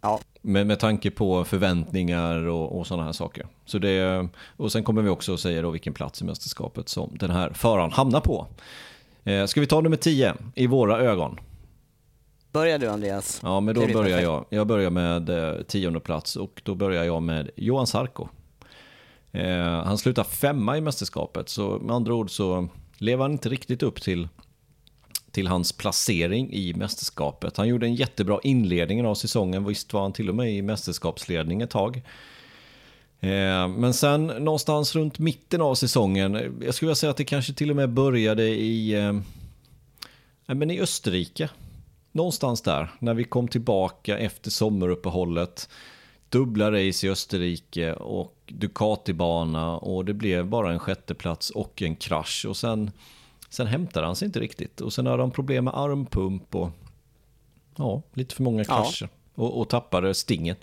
Ja. Med, med tanke på förväntningar och, och sådana här saker. Så det, och sen kommer vi också att säga då vilken plats i mästerskapet som den här föraren hamnar på. Eh, ska vi ta nummer 10 i våra ögon? Börjar du Andreas? Ja, men då börjar perfekt. jag. Jag börjar med eh, tionde plats och då börjar jag med Johan Sarko. Eh, han slutar femma i mästerskapet, så med andra ord så lever han inte riktigt upp till, till hans placering i mästerskapet. Han gjorde en jättebra inledning av säsongen, visst var han till och med i mästerskapsledning ett tag. Eh, men sen någonstans runt mitten av säsongen, eh, jag skulle vilja säga att det kanske till och med började i, eh, men i Österrike. Någonstans där, när vi kom tillbaka efter sommaruppehållet dubbla race i Österrike och Ducati-bana och det blev bara en sjätteplats och en krasch och sen, sen hämtade han sig inte riktigt och sen hade han problem med armpump och ja, lite för många krascher ja. och, och tappade stingen.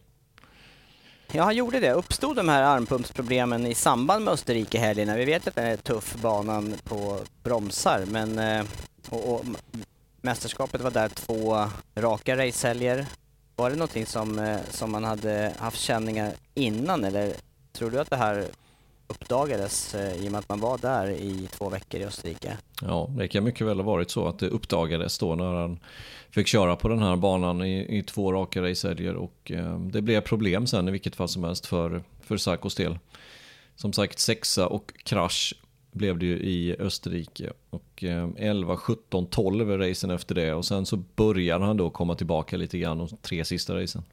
Ja, han gjorde det. Uppstod de här armpumpsproblemen i samband med Österrike-helgerna? Vi vet att det är tuff banan på bromsar, men eh, och, och, mästerskapet var där två raka racehelger. Var det någonting som, eh, som man hade haft känningar innan eller tror du att det här uppdagades eh, i och med att man var där i två veckor i Österrike? Ja, det kan mycket väl ha varit så att det uppdagades då när han fick köra på den här banan i, i två raka racehelger och eh, det blev problem sen i vilket fall som helst för, för Sarkos del. Som sagt sexa och krasch blev det ju i Österrike. Och 11, 17, 12 racen efter det och sen så börjar han då komma tillbaka lite grann de tre sista racen.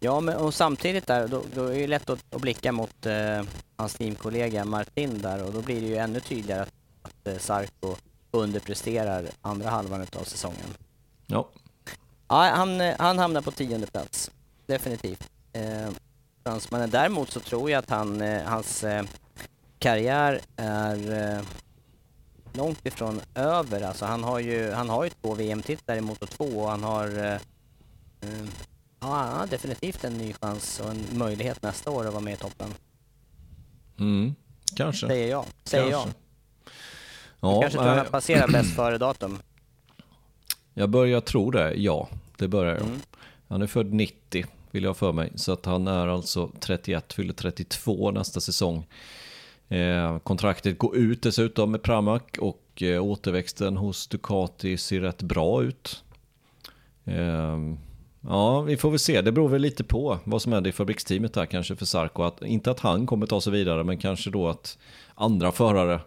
Ja, men och samtidigt där, då, då är det lätt att, att blicka mot eh, hans teamkollega Martin där och då blir det ju ännu tydligare att, att eh, Sarko underpresterar andra halvan av säsongen. Ja. Ja, han, han hamnar på tionde plats, definitivt. Eh, fransmannen. Däremot så tror jag att han, eh, hans eh, karriär är eh, långt ifrån över. Alltså han har ju, han har ju två VM-titlar i Moto 2 och han har eh, eh, ja, han har definitivt en ny chans och en möjlighet nästa år att vara med i toppen. Mm. Kanske. Säger jag. Säger Kanske. jag. Ja, Kanske tror han har passerat bäst före datum. jag börjar tro det, ja. Det börjar jag. Mm. Han är född 90, vill jag för mig. Så att han är alltså 31, fyller 32 nästa säsong. Eh, kontraktet går ut dessutom med Pramac och eh, återväxten hos Ducati ser rätt bra ut. Eh, ja, vi får väl se. Det beror väl lite på vad som händer i fabriksteamet där kanske för Sarko. Att, inte att han kommer ta sig vidare, men kanske då att andra förare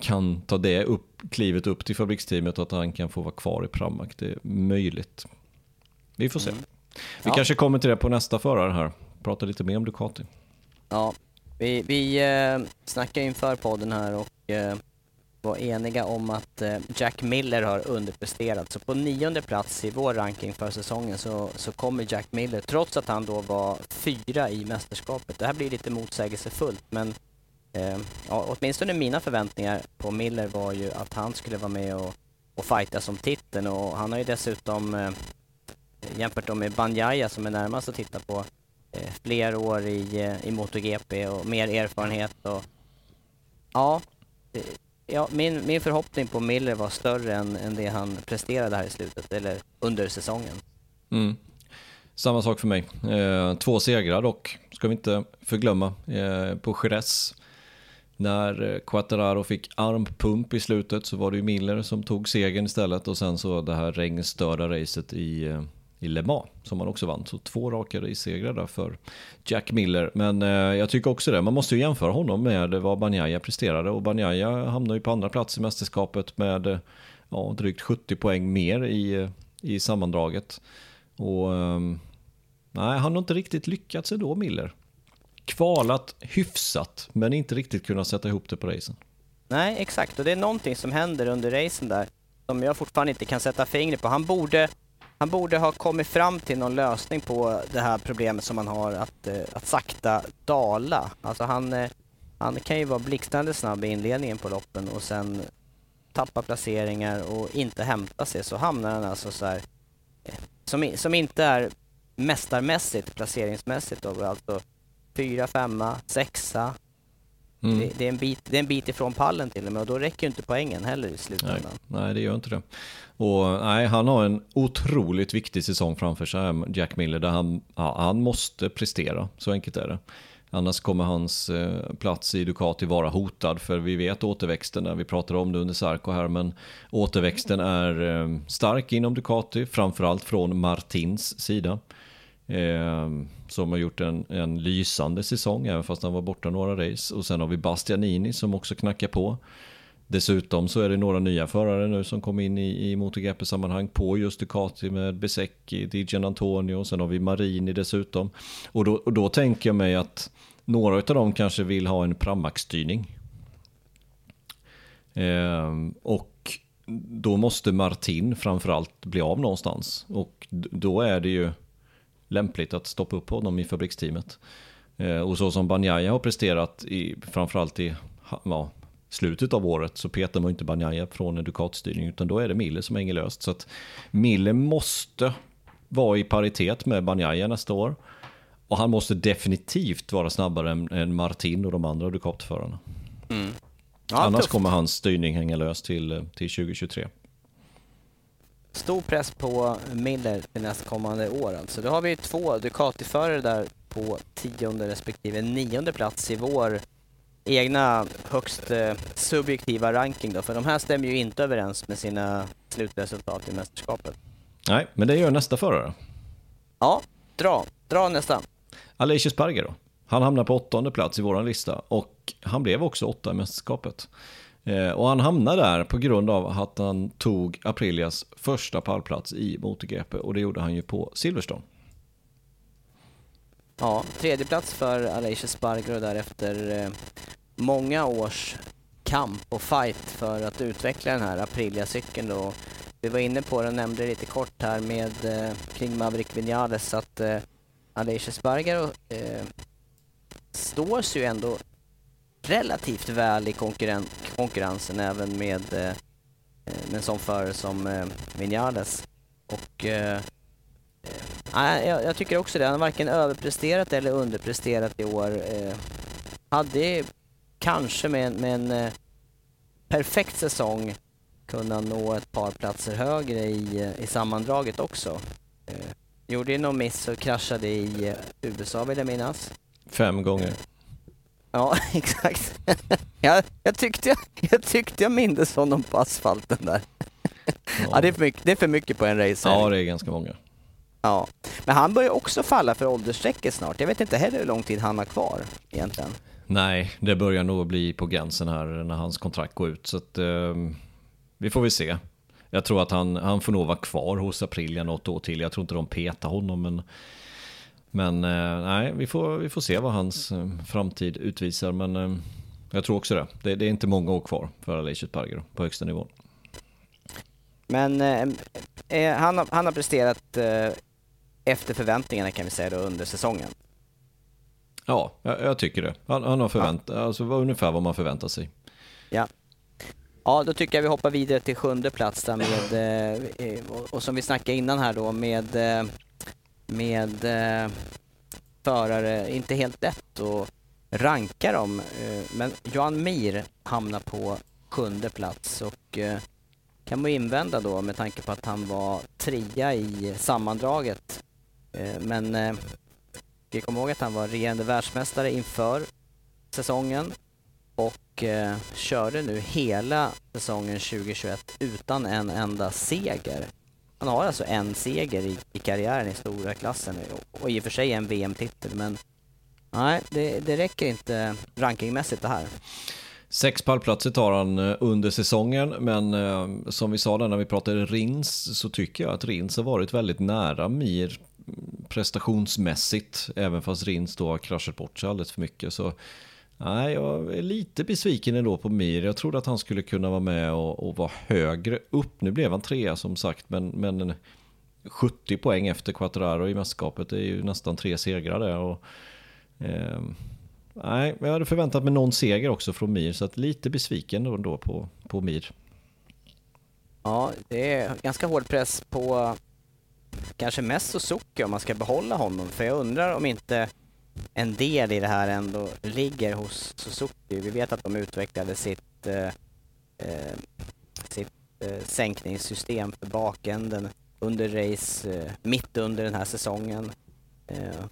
kan ta det upp, klivet upp till fabriksteamet och att han kan få vara kvar i Pramac. Det är möjligt. Vi får se. Vi Ja. kanske kommer till det på nästa förare här. Prata lite mer om Ducati. Ja, vi, vi eh, snackade inför podden här och eh, var eniga om att eh, Jack Miller har underpresterat. Så på nionde plats i vår ranking för säsongen så, så kommer Jack Miller, trots att han då var fyra i mästerskapet. Det här blir lite motsägelsefullt, men eh, ja, åtminstone mina förväntningar på Miller var ju att han skulle vara med och, och fighta som titeln och han har ju dessutom eh, jämfört med Banjaya som är närmast att titta på Eh, fler år i, eh, i MotoGP och mer erfarenhet och ja, eh, ja min, min förhoppning på Miller var större än, än det han presterade här i slutet eller under säsongen. Mm. Samma sak för mig. Eh, två segrar dock, ska vi inte förglömma, eh, på Jerez. När Quattararo fick armpump i slutet så var det ju Miller som tog segern istället och sen så det här regnstörda racet i, eh, i Le Mans som han också vann. Så två raka race-segrar där för Jack Miller. Men eh, jag tycker också det, man måste ju jämföra honom med vad Banjaya presterade och Banjaya hamnar ju på andra plats i mästerskapet med eh, ja, drygt 70 poäng mer i, eh, i sammandraget. Och eh, nej, han har inte riktigt lyckats ändå, Miller. Kvalat hyfsat, men inte riktigt kunnat sätta ihop det på racen. Nej, exakt. Och det är någonting som händer under racen där som jag fortfarande inte kan sätta fingret på. Han borde, han borde ha kommit fram till någon lösning på det här problemet som han har att, eh, att sakta dala. Alltså han, eh, han kan ju vara blixtrande snabb i inledningen på loppen och sen tappa placeringar och inte hämta sig. Så hamnar han alltså så här, eh, som, som inte är mästarmässigt placeringsmässigt då, alltså fyra, femma, sexa, Mm. det, det, är en bit, det är en bit ifrån pallen till och med och då räcker ju inte poängen heller i Nej, slutändan. nej, det gör inte det. Och nej, han har en otroligt viktig säsong framför sig, Jack Miller, där han, ja, han måste prestera. Så enkelt är det. Annars kommer hans eh, plats i Ducati vara hotad, för vi vet återväxten, där vi pratade om det under Sarko här, men återväxten är eh, stark inom Ducati, framförallt från Martins sida. Eh, som har gjort en, en lysande säsong, även fast han var borta några race. Och sen har vi Bastianini som också knackar på. Dessutom så är det några nya förare nu som kom in i, i MotoGP-sammanhang på just Ducati med Besecchi, Dijan Antonio och sen har vi Marini dessutom. Och då, och då tänker jag mig att några av dem kanske vill ha en Pramac-styrning. Eh, och då måste Martin framförallt bli av någonstans. Och då är det ju lämpligt att stoppa upp honom i fabriksteamet. Eh, och så som Banjaya har presterat, i, framförallt i ja, slutet av året, så petar man inte Banjaya från en Ducati-styrning, utan då är det Miller som hänger löst. Så att Miller måste vara i paritet med Banjaya nästa år. Och han måste definitivt vara snabbare än, än Martin och de andra Ducati-förarna. Ja, Annars tufft. kommer hans styrning hänga lös till, till 2023. Stor press på Miller till nästkommande år alltså. Då har vi två Ducati-förare där på tionde respektive nionde plats i vår egna högst eh, subjektiva ranking då, för de här stämmer ju inte överens med sina slutresultat i mästerskapet. Nej, men det gör nästa förare. Ja, dra, dra nästa. Aleix Esparger då. Han hamnar på åttonde plats i våran lista och han blev också åtta i mästerskapet. Eh, och han hamnade där på grund av att han tog Aprilias första pallplats i MotoGP och det gjorde han ju på Silverstone. Ja, tredje plats för Aleix Spargaro där efter eh, många års kamp och fight för att utveckla den här Aprilia-cykeln då. Vi var inne på det och nämnde det lite kort här med eh, kring Maverick Vinales att eh, Aleix Spargaro eh, står sig ju ändå relativt väl i konkurren konkurrensen även med, eh, med en sån förare som eh, Vinales. Och eh, eh, jag, jag tycker också det, han har varken överpresterat eller underpresterat i år. Eh, hade kanske med, med en eh, perfekt säsong kunnat nå ett par platser högre i, eh, i sammandraget också. Eh, gjorde ju någon miss och kraschade i eh, USA vill jag minnas. Fem gånger. Ja, exakt. jag, jag, tyckte, jag, jag tyckte jag mindes honom på asfalten där. Ja, ja det, är för mycket, det är för mycket på en race. Ja, det är ganska många. Ja, men han börjar också falla för åldersstrecket snart. Jag vet inte heller hur lång tid han har kvar egentligen. Nej, det börjar nog bli på gränsen här när hans kontrakt går ut. Så att, eh, vi får väl se. Jag tror att han, han får nog vara kvar hos Aprilia något år till. Jag tror inte de petar honom. Men, men eh, nej, vi får, vi får se vad hans eh, framtid utvisar. Men eh, jag tror också det. det. det. är inte många år kvar för Aleix Parger på högsta nivån. Men han, har, han har presterat efter förväntningarna kan vi säga då under säsongen. Ja, jag, jag tycker det. Han, han har förväntat, ja. alltså ungefär vad man förväntar sig. Ja. Ja, då tycker jag vi hoppar vidare till sjunde plats där med, eh, och som vi snackade innan här då med, med eh, förare, inte helt lätt att ranka dem, eh, men Johan Mir hamnar på sjunde plats och eh, kan man invända då med tanke på att han var trea i sammandraget. Eh, men vi kommer ihåg att han var regerande världsmästare inför säsongen och eh, körde nu hela säsongen 2021 utan en enda seger. Han har alltså en seger i, i karriären i stora klassen och, och i och för sig en VM-titel men nej, det, det räcker inte rankingmässigt det här. Sex pallplatser tar han eh, under säsongen, men eh, som vi sa där när vi pratade Rins så tycker jag att Rins har varit väldigt nära Mir prestationsmässigt, även fast Rins då har kraschat bort sig alldeles för mycket. Så nej, jag är lite besviken ändå på Mir. Jag trodde att han skulle kunna vara med och, och vara högre upp. Nu blev han trea som sagt, men, men 70 poäng efter Quattraro i mästerskapet Det är ju nästan tre segrar där. Och, eh, nej, jag hade förväntat mig någon seger också från Mir, så att lite besviken ändå på, på Mir. Ja, det är ganska hård press på kanske mest Suzuki om man ska behålla honom. För jag undrar om inte en del i det här ändå ligger hos Suzuki. Vi vet att de utvecklade sitt, eh, eh, sitt eh, sänkningssystem för bakänden under race, eh, mitt under den här säsongen. Eh, det,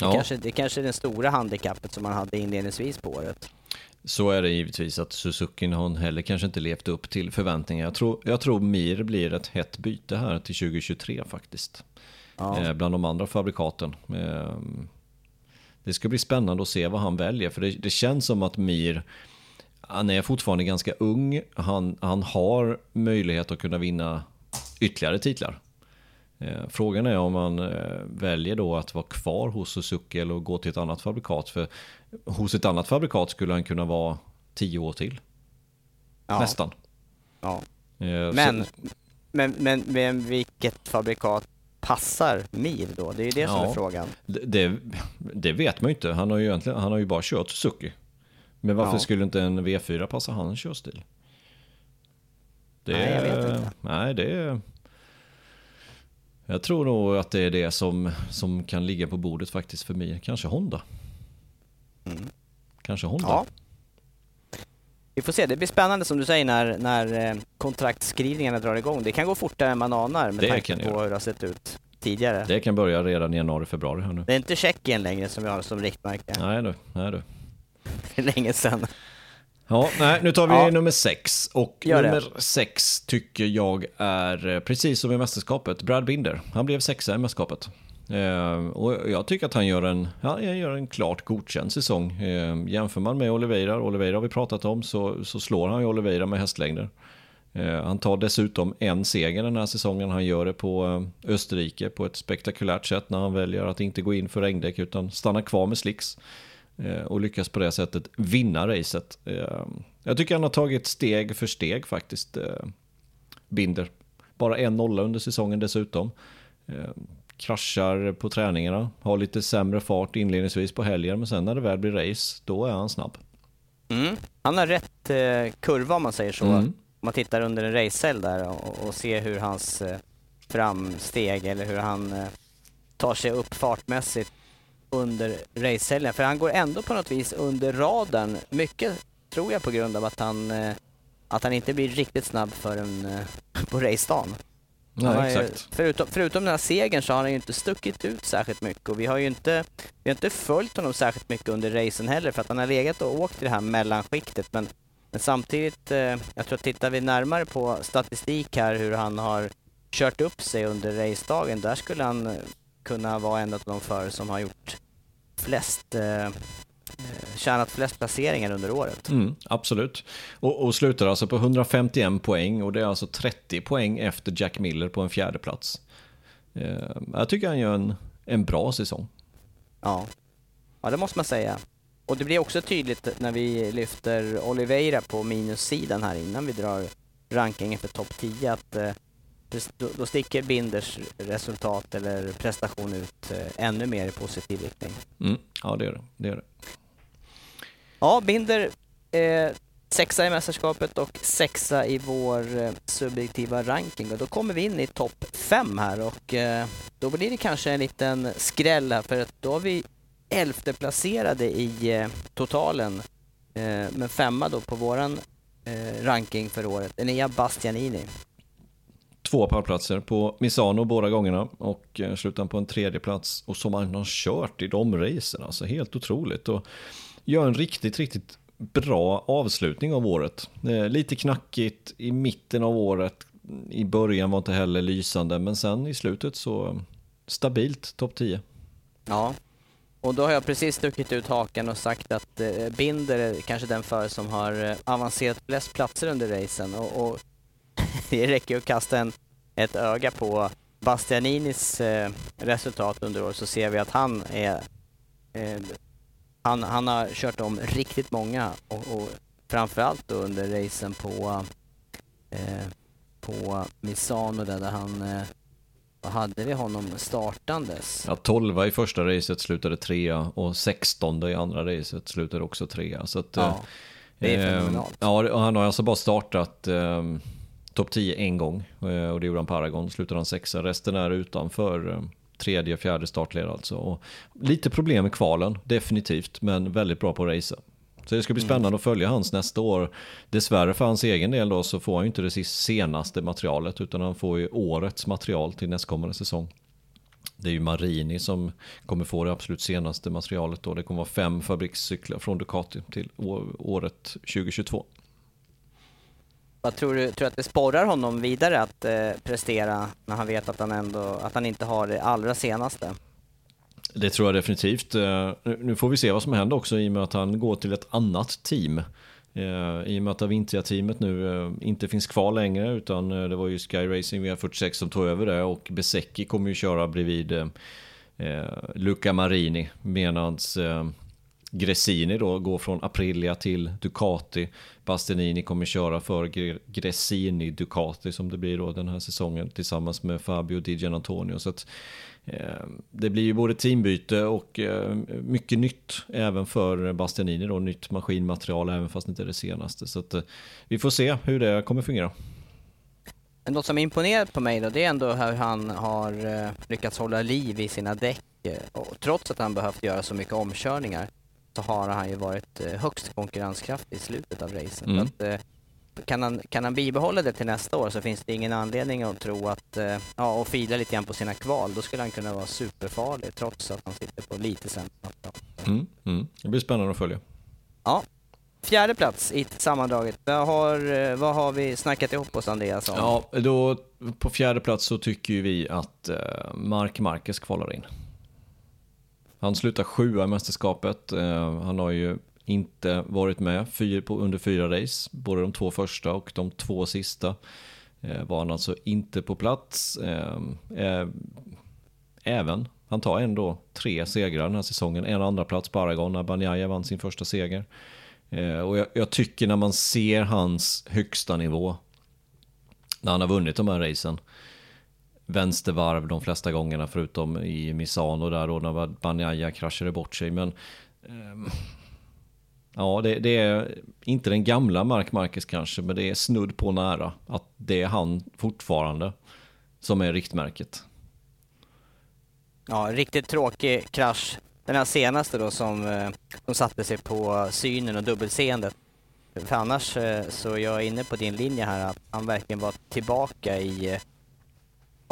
ja. kanske, det kanske är det stora handikappet som man hade inledningsvis på året. Så är det givetvis att Suzuki har heller kanske inte levt upp till förväntningar. Jag tror, jag tror Mir blir ett hett byte här till 2023 faktiskt. Ja. Eh, bland de andra fabrikaten. Eh, det ska bli spännande att se vad han väljer. För det, det, känns som att Mir, han är fortfarande ganska ung. Han, han har möjlighet att kunna vinna ytterligare titlar. Eh, frågan är om man eh, väljer då att vara kvar hos Suzuki eller gå till ett annat fabrikat. För hos ett annat fabrikat skulle han kunna vara tio år till. Ja. Nästan. Ja. Eh, men, men, men, men vilket fabrikat passar Mir då? Det är ju det ja, som är frågan. Det, det, vet man ju inte. Han har ju, egentligen, han har ju bara kört Suzuki. Men varför ja. skulle inte en V4 passa hans körstil? Det, nej, jag vet inte. Nej, det. Jag tror nog att det är det som, som kan ligga på bordet faktiskt för mig. Kanske Honda. Mm. Kanske Honda. Ja. Vi får se, det blir spännande som du säger när, när eh, kontraktskrivningarna drar igång. Det kan gå fortare än man anar med det tanke på hur det har sett ut tidigare. Det kan börja redan i januari, februari här nu. Det är inte Tjeckien längre som vi har som riktmärke. Nej du, nej du. Det är länge sedan. Ja, nej, nu tar vi ja. nummer sex. Och Gör nummer det. sex tycker jag är, eh, precis som i mästerskapet, Brad Binder. Han blev sexa i mästerskapet. Eh, och jag tycker att han gör en, ja, han gör en klart godkänd säsong. Eh, jämför man med Oliveira, Oliveira har vi pratat om, så, så slår han ju Oliveira med hästlängder. Eh, han tar dessutom en seger den här säsongen. Han gör det på eh, Österrike på ett spektakulärt sätt när han väljer att inte gå in för regndäck utan stanna kvar med slicks. Eh, och lyckas på det sättet vinna racet. Eh, jag tycker han har tagit steg för steg faktiskt, eh, Binder. Bara en nolla under säsongen dessutom. Eh, Kraschar på träningarna, har lite sämre fart inledningsvis på helgen men sen när det väl blir race, då är han snabb. Mm. Han har rätt eh, kurva om man säger så. Mm om man tittar under en racecell där och, och ser hur hans eh, framsteg eller hur han eh, tar sig upp fartmässigt under racecellen. För han går ändå på något vis under radarn. Mycket tror jag på grund av att han, eh, att han inte blir riktigt snabb förrän eh, på racedagen. Ja, exakt. Förutom, förutom den här segern så har han ju inte stuckit ut särskilt mycket och vi har ju inte, vi har inte följt honom särskilt mycket under racen heller för att han har legat och åkt i det här mellanskiktet men men samtidigt, eh, jag tror att tittar vi närmare på statistik här hur han har kört upp sig under racedagen, där skulle han eh, kunna vara en av de förare som har gjort flest eh, eh, tjänat flest placeringar under året. Mm, absolut. Och, och slutar alltså på 151 poäng och det är alltså 30 poäng efter Jack Miller på en fjärde plats. Eh, jag tycker han gör en, en bra säsong. Ja. ja, det måste man säga. Och det blir också tydligt när vi lyfter Oliveira på minussidan här innan vi drar rankingen för topp 10 att eh, då, sticker Binders resultat eller prestation ut eh, ännu mer i positiv riktning. Mm. Ja, det gör det. det, gör det. Ja, Binder eh, sexa i mästerskapet och sexa i vår eh, subjektiva ranking. Och då kommer vi in i topp fem här och eh, då blir det kanske en liten skräll här för att då har vi elfte placerade i eh, totalen, eh, men femma då på våran eh, ranking för året, Enea Bastianini. Två pallplatser på Misano båda gångerna och eh, slutar på en tredje plats och som han har kört i de racen, alltså helt otroligt. Och gör en riktigt, riktigt bra avslutning av året. Eh, lite knackigt i mitten av året, i början var inte heller lysande, men sen i slutet så eh, stabilt topp 10. Ja, och då har jag precis stuckit ut hakan och sagt att eh, Binder är kanske den förare som har eh, avancerat flest platser under racen. Och, och det räcker att kasta en, ett öga på Bastianinis eh, resultat under året så ser vi att han är eh, han, han har kört om riktigt många och, och framförallt då under racen på eh, på Misano där, där han eh, vad hade vi honom startandes? Ja, 12 i första racet slutade trea och 16 i andra racet slutade också trea. Så att, ja, det är fenomenalt. Eh, ja, han har alltså bara startat eh, topp 10 en gång eh, och det gjorde han på Aragon. Slutade han sexa. Resten är utanför eh, tredje, fjärde startled alltså. Och lite problem med kvalen, definitivt, men väldigt bra på att racea. Så det ska bli mm. spännande att följa hans nästa år. Dessvärre för hans egen del då så får han ju inte det senaste materialet utan han får ju årets material till nästkommande säsong. Det är ju Marini som kommer få det absolut senaste materialet då. Det kommer vara fem fabrikscyklar från Ducati till året 2022. Vad tror du, tror att det sporrar honom vidare att eh, prestera när han vet att han, ändå, att han inte har det allra senaste? Det tror jag definitivt. Eh, nu får vi se vad som händer också i och med att han går till ett annat team. Eh, I och med att Avintia-teamet nu eh, inte finns kvar längre utan det var ju Sky Racing VR46 som tog över det och Besecki kommer ju köra bredvid Luca Marini medans Gressini då går från Aprilia till Ducati. Bastianini kommer köra för Gressini-Ducati som det blir då den här säsongen tillsammans med Fabio Di Gianantonio. Så att Eh, det blir ju både teambyte och eh, mycket nytt även för Bastianini då, nytt maskinmaterial även fast det inte är det senaste. Så att, eh, vi får se hur det kommer fungera. Något som imponerat på mig då, det är ändå hur han har eh, lyckats hålla liv i sina däck. Eh, och trots att han behövt göra så mycket omkörningar så har han ju varit högst konkurrenskraftig i slutet av racen. Mm. Att, kan han, kan han bibehålla det till nästa år så finns det ingen anledning att tro att, eh, ja, och fila lite grann på sina kval, då skulle han kunna vara superfarlig trots att han sitter på lite sämre mm, mm. Det blir spännande att följa. Ja. Fjärde plats i sammandraget. Vad har, eh, vad har vi snackat ihop oss Andreas om? Ja, då på fjärde plats så tycker vi att eh, Mark Marquez kvalar in. Han slutar sjua i mästerskapet. Eh, han har ju inte varit med under fyra race. Både de två första och de två sista eh, var han alltså inte på plats. Eh, även, han tar ändå tre segrar den här säsongen. En andra plats på Aragon när Banjaya vann sin första seger. Och jag, jag tycker när man ser hans högsta nivå när han har vunnit de här racen vänstervarv de flesta gångerna förutom i Misano där då när Banjaya kraschade bort sig. Men eh, ja, det, det, är inte den gamla Mark Marquez kanske, men det är snudd på nära att det är han fortfarande som är riktmärket. Ja, riktigt tråkig krasch. Den här senaste då som, eh, som satte sig på synen och dubbelseendet. För annars så så är jag inne på din linje här att han verkligen var tillbaka i eh,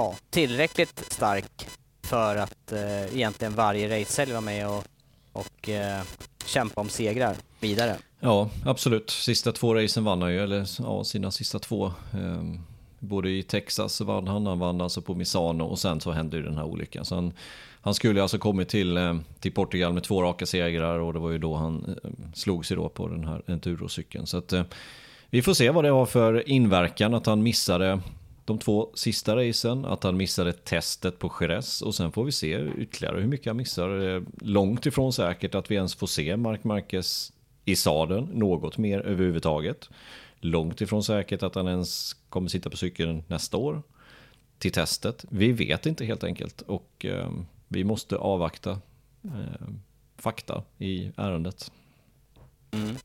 ja, tillräckligt stark för att eh, egentligen varje racehelg vara med och, och eh, kämpa om segrar vidare. Ja, absolut. Sista två racen vann han ju, eller ja, sina sista två. Eh, både i Texas vann han, han vann alltså på Misano och sen så hände ju den här olyckan. Så han, han skulle alltså kommit till, eh, till Portugal med två raka segrar och det var ju då han eh, slog sig då på den här endurocykeln. Så att eh, vi får se vad det har för inverkan att han missade de två sista racen, att han missade testet på Jerez och sen får vi se ytterligare hur mycket han missar. Eh, långt ifrån säkert att vi ens får se Mark Marquez i sadeln något mer överhuvudtaget. Långt ifrån säkert att han ens kommer sitta på cykeln nästa år till testet. Vi vet inte helt enkelt och eh, vi måste avvakta eh, fakta i ärendet. Mm.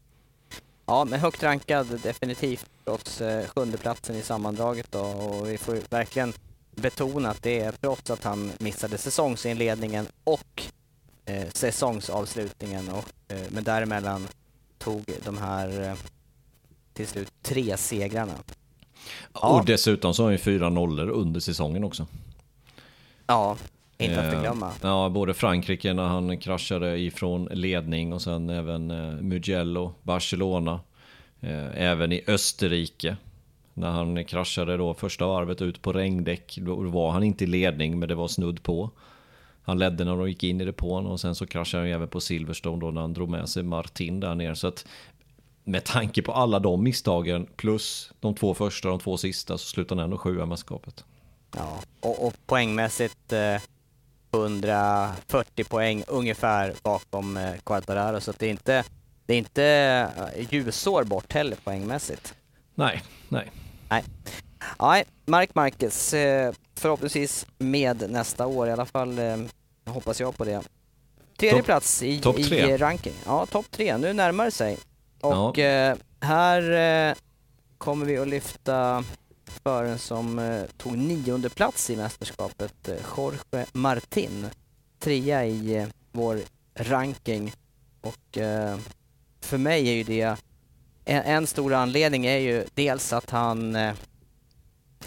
Ja, men högt rankad definitivt trots eh, sjundeplatsen i sammandraget då och vi får verkligen betona att det är trots att han missade säsongsinledningen och eh, säsongsavslutningen och eh, men däremellan tog de här eh, till slut tre segrarna. Ja. Och dessutom så har han ju fyra nollor under säsongen också. Ja, inte att förglömma. Ja, både Frankrike när han kraschade ifrån ledning och sen även eh, Mugello, Barcelona. Eh, även i Österrike. När han kraschade då första varvet ut på regndäck. Då var han inte i ledning men det var snudd på. Han ledde när de gick in i depån och sen så kraschade han även på Silverstone då när han drog med sig Martin där nere. Så att med tanke på alla de misstagen plus de två första och de två sista så slutade han ändå sjua mästerskapet. Ja, och, och poängmässigt eh, 140 poäng ungefär bakom eh, Quartararo så det är inte, det är inte eh, ljusår bort heller poängmässigt. Nej, nej. Nej, nej Mark Marquez eh, förhoppningsvis med nästa år i alla fall eh, hoppas jag på det. Tredje top, plats i, top i ranking. Ja, topp tre. Nu närmar det sig. Och ja. Här kommer vi att lyfta föraren som tog nionde plats i mästerskapet, Jorge Martin. Trea i vår ranking och för mig är ju det en, en, stor anledning är ju dels att han eh,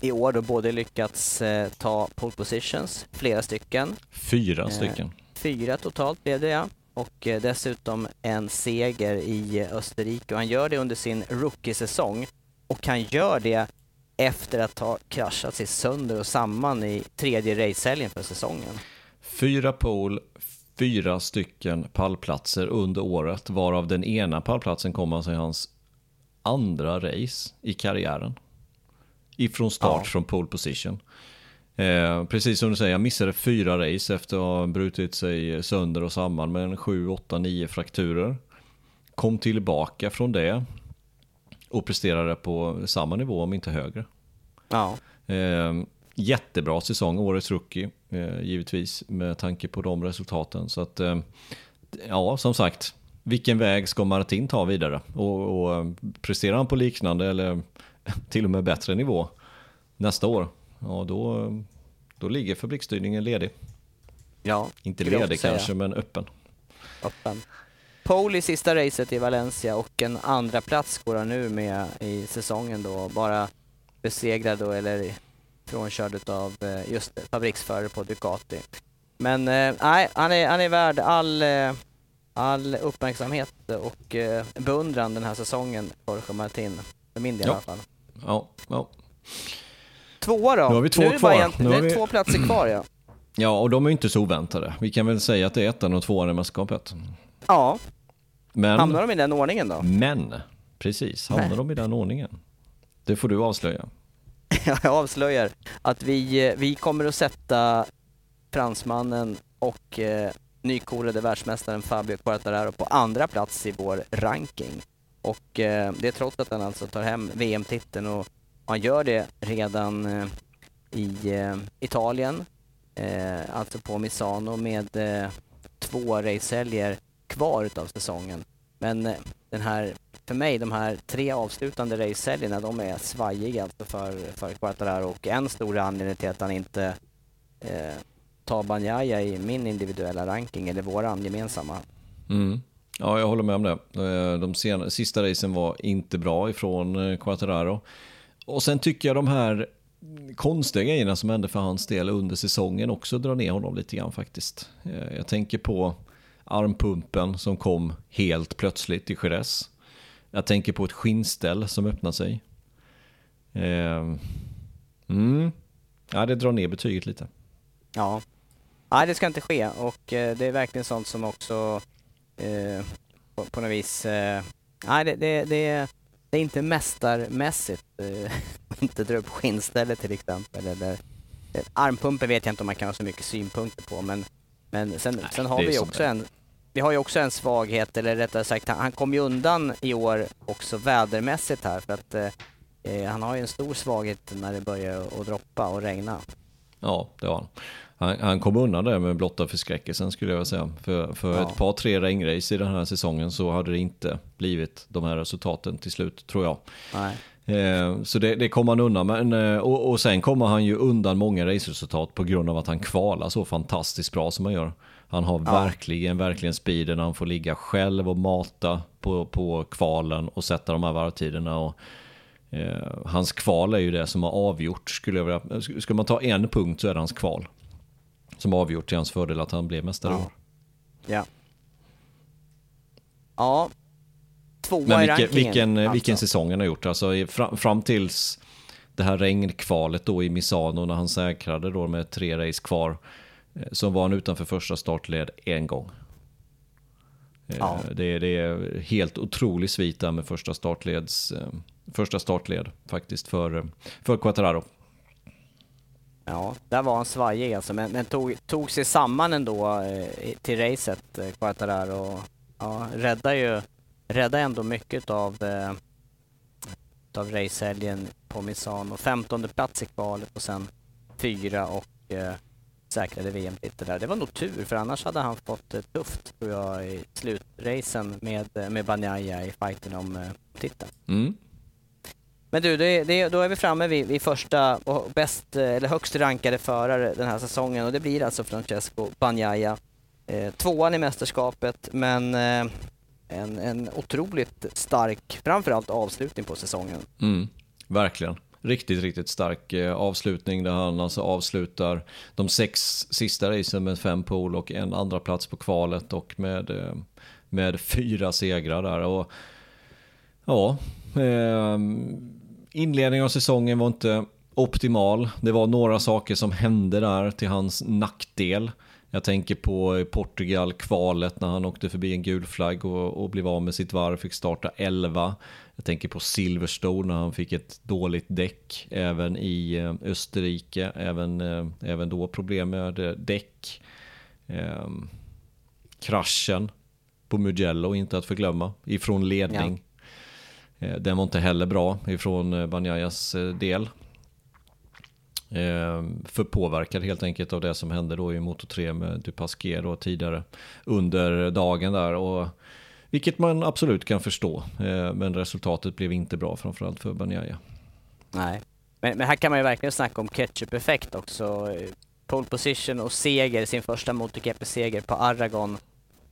i år då både lyckats eh, ta pole positions, flera stycken. Fyra stycken. Fyra totalt blev det ja. Och dessutom en seger i Österrike och han gör det under sin rookie-säsong. Och han gör det efter att ha kraschat sig sönder och samman i tredje racehelgen för säsongen. Fyra pole, fyra stycken pallplatser under året, varav den ena pallplatsen kom alltså i hans andra race i karriären. Ifrån start ja. från pole position. Eh, precis som du säger, jag missade fyra race efter att ha brutit sig sönder och samman med en 7, 8, 9 frakturer. Kom tillbaka från det, och presterade på samma nivå om inte högre. Ja. Eh, jättebra säsong, årets rookie, givetvis med tanke på de resultaten. Så att, eh, ja, som sagt, vilken väg ska Martin ta vidare? Och, och eh, presterar han på liknande eller till och med bättre nivå nästa år, ja då, då ligger fabriksstyrningen ledig. Ja, Inte ledig kanske, men öppen. Öppen pole i sista racet i Valencia och en andra plats går han nu med i säsongen då, bara besegrad då, eller frånkörd av eh, just fabriksförare på Ducati. Men eh, nej, han är, han är värd all, eh, all uppmärksamhet och beundran den här säsongen, Jorge Martin. För min del ja. i alla fall. Ja, ja. Tvåa då? Nu har vi två nu kvar. Är nu är vi... två platser kvar ja. Ja, och de är inte så oväntade. Vi kan väl säga att det är ettan och tvåan i mästerskapet. Ja, Men, Hamnar de i den ordningen då? men, precis, hamnar Nej. de i den ordningen? Det får du avslöja. Jag avslöjar att vi, eh, vi kommer att sätta fransmannen och eh, nykorade världsmästaren Fabio Quartararo på andra plats i vår ranking. Och eh, det är trots att han alltså tar hem VM-titeln och han gör det redan eh, i eh, Italien, eh, alltså på Misano med eh, två racehelger kvar utav säsongen. Men eh, den här, för mig, de här tre avslutande racehelgerna, de är svajiga alltså för, för Quartararo och en stor anledning till att han inte eh, tar Banjaya i min individuella ranking, eller våran gemensamma. Mm. Ja, jag håller med om det. Eh, de sen, sista racen var inte bra ifrån eh, Quartararo. Quattararo. Och sen tycker jag de här konstiga grejerna som hände för hans del under säsongen också drar ner honom lite grann faktiskt. Eh, jag tänker på armpumpen som kom helt plötsligt i Jerez. Jag tänker på ett skinnställ som öppnar sig. Eh, Mm. Ja, det drar ner betyget lite. Ja. Nej, det ska inte ske och eh, det är verkligen sånt som också eh, på, på något vis... Eh, nej, det, det, det, det är inte mästarmässigt eh, inte dra upp skinnstället till exempel. Eller, eh, armpumpen vet jag inte om man kan ha så mycket synpunkter på men, men sen, Nej, sen har vi också en vi har ju också en svaghet, eller rättare sagt, han, han kom ju undan i år också vädermässigt här för att eh, eh, han har ju en stor svaghet när det börjar att droppa och regna. Ja, det var han. Han, han kom undan det med blotta förskräckelsen skulle jag vilja säga. För, för Ja. ett par, tre regnrace i den här säsongen så hade det inte blivit de här resultaten till slut, tror jag. Nej. Eh, så det, det kom han undan. Men, eh, och, och sen kommer han ju undan många raceresultat på grund av att han kvalar så fantastiskt bra som han gör. Han har Ja. verkligen, verkligen speeden. Han får ligga själv och mata på, på kvalen och sätta de här varvtiderna. Och, eh, hans kval är ju det som har avgjort. Skulle, jag vilja, skulle man ta en punkt så är det hans kval. Som har avgjort till hans fördel att han blev mästare i Ja. Ja. Ja. Tvåa Men i vilken, rankingen. vilken, alltså. vilken säsong han har gjort. Alltså, i- fram, fram tills det här regnkvalet då i Misano när han säkrade då med tre race kvar. Eh, Så var han utanför första startled en gång. Eh, Ja. Det, är- det är helt otrolig svit där med första, startleds, eh, första startled faktiskt för, för Quattararo. Ja, där var han svajig alltså, men, men tog, tog sig samman ändå till racet, Quartararo. och Ja, räddade ju, räddade ändå mycket av, eh, av racehelgen på Misano. 15 plats i kvalet och sen fyra och eh, säkrade VM-titel där. Det var nog tur, för annars hade han fått det tufft tror jag i slutracen med, eh, med Bagnaia i fighten om eh, titeln. Mm. Men du, det, det, då är vi framme vid, vid första och bäst, eh, eller högst rankade förare den här säsongen och det blir alltså Francesco Bagnaia. Eh, tvåan i mästerskapet men eh, en, en otroligt stark, framförallt avslutning på säsongen. Mm, verkligen. Riktigt, riktigt stark eh, avslutning där han alltså avslutar de sex sista racen med fem pol och en andra plats på kvalet och med, eh, med fyra segrar där. Och, ja, eh, inledningen av säsongen var inte optimal. Det var några saker som hände där till hans nackdel. Jag tänker på eh, Portugal, kvalet när han åkte förbi en gul flagg och, och blev av med sitt varv, fick starta 11. Jag tänker på Silverstone när han fick ett dåligt däck, även i eh, Österrike, även, eh, även då problem med eh, däck. Ehm, kraschen på Mugello, inte att förglömma, ifrån ledning. Eh, Den var inte heller bra ifrån Banjayas eh, del. Eh, för påverkad helt enkelt av det som hände då i Moto 3 med Dupasquier då tidigare under dagen där. Och, vilket man absolut kan förstå. Eh, men resultatet blev inte bra framförallt för Banjaya. Nej. Men, men här kan man ju verkligen snacka om ketchup-effekt också. Pole position och seger, sin första MotoGP-seger på Aragon.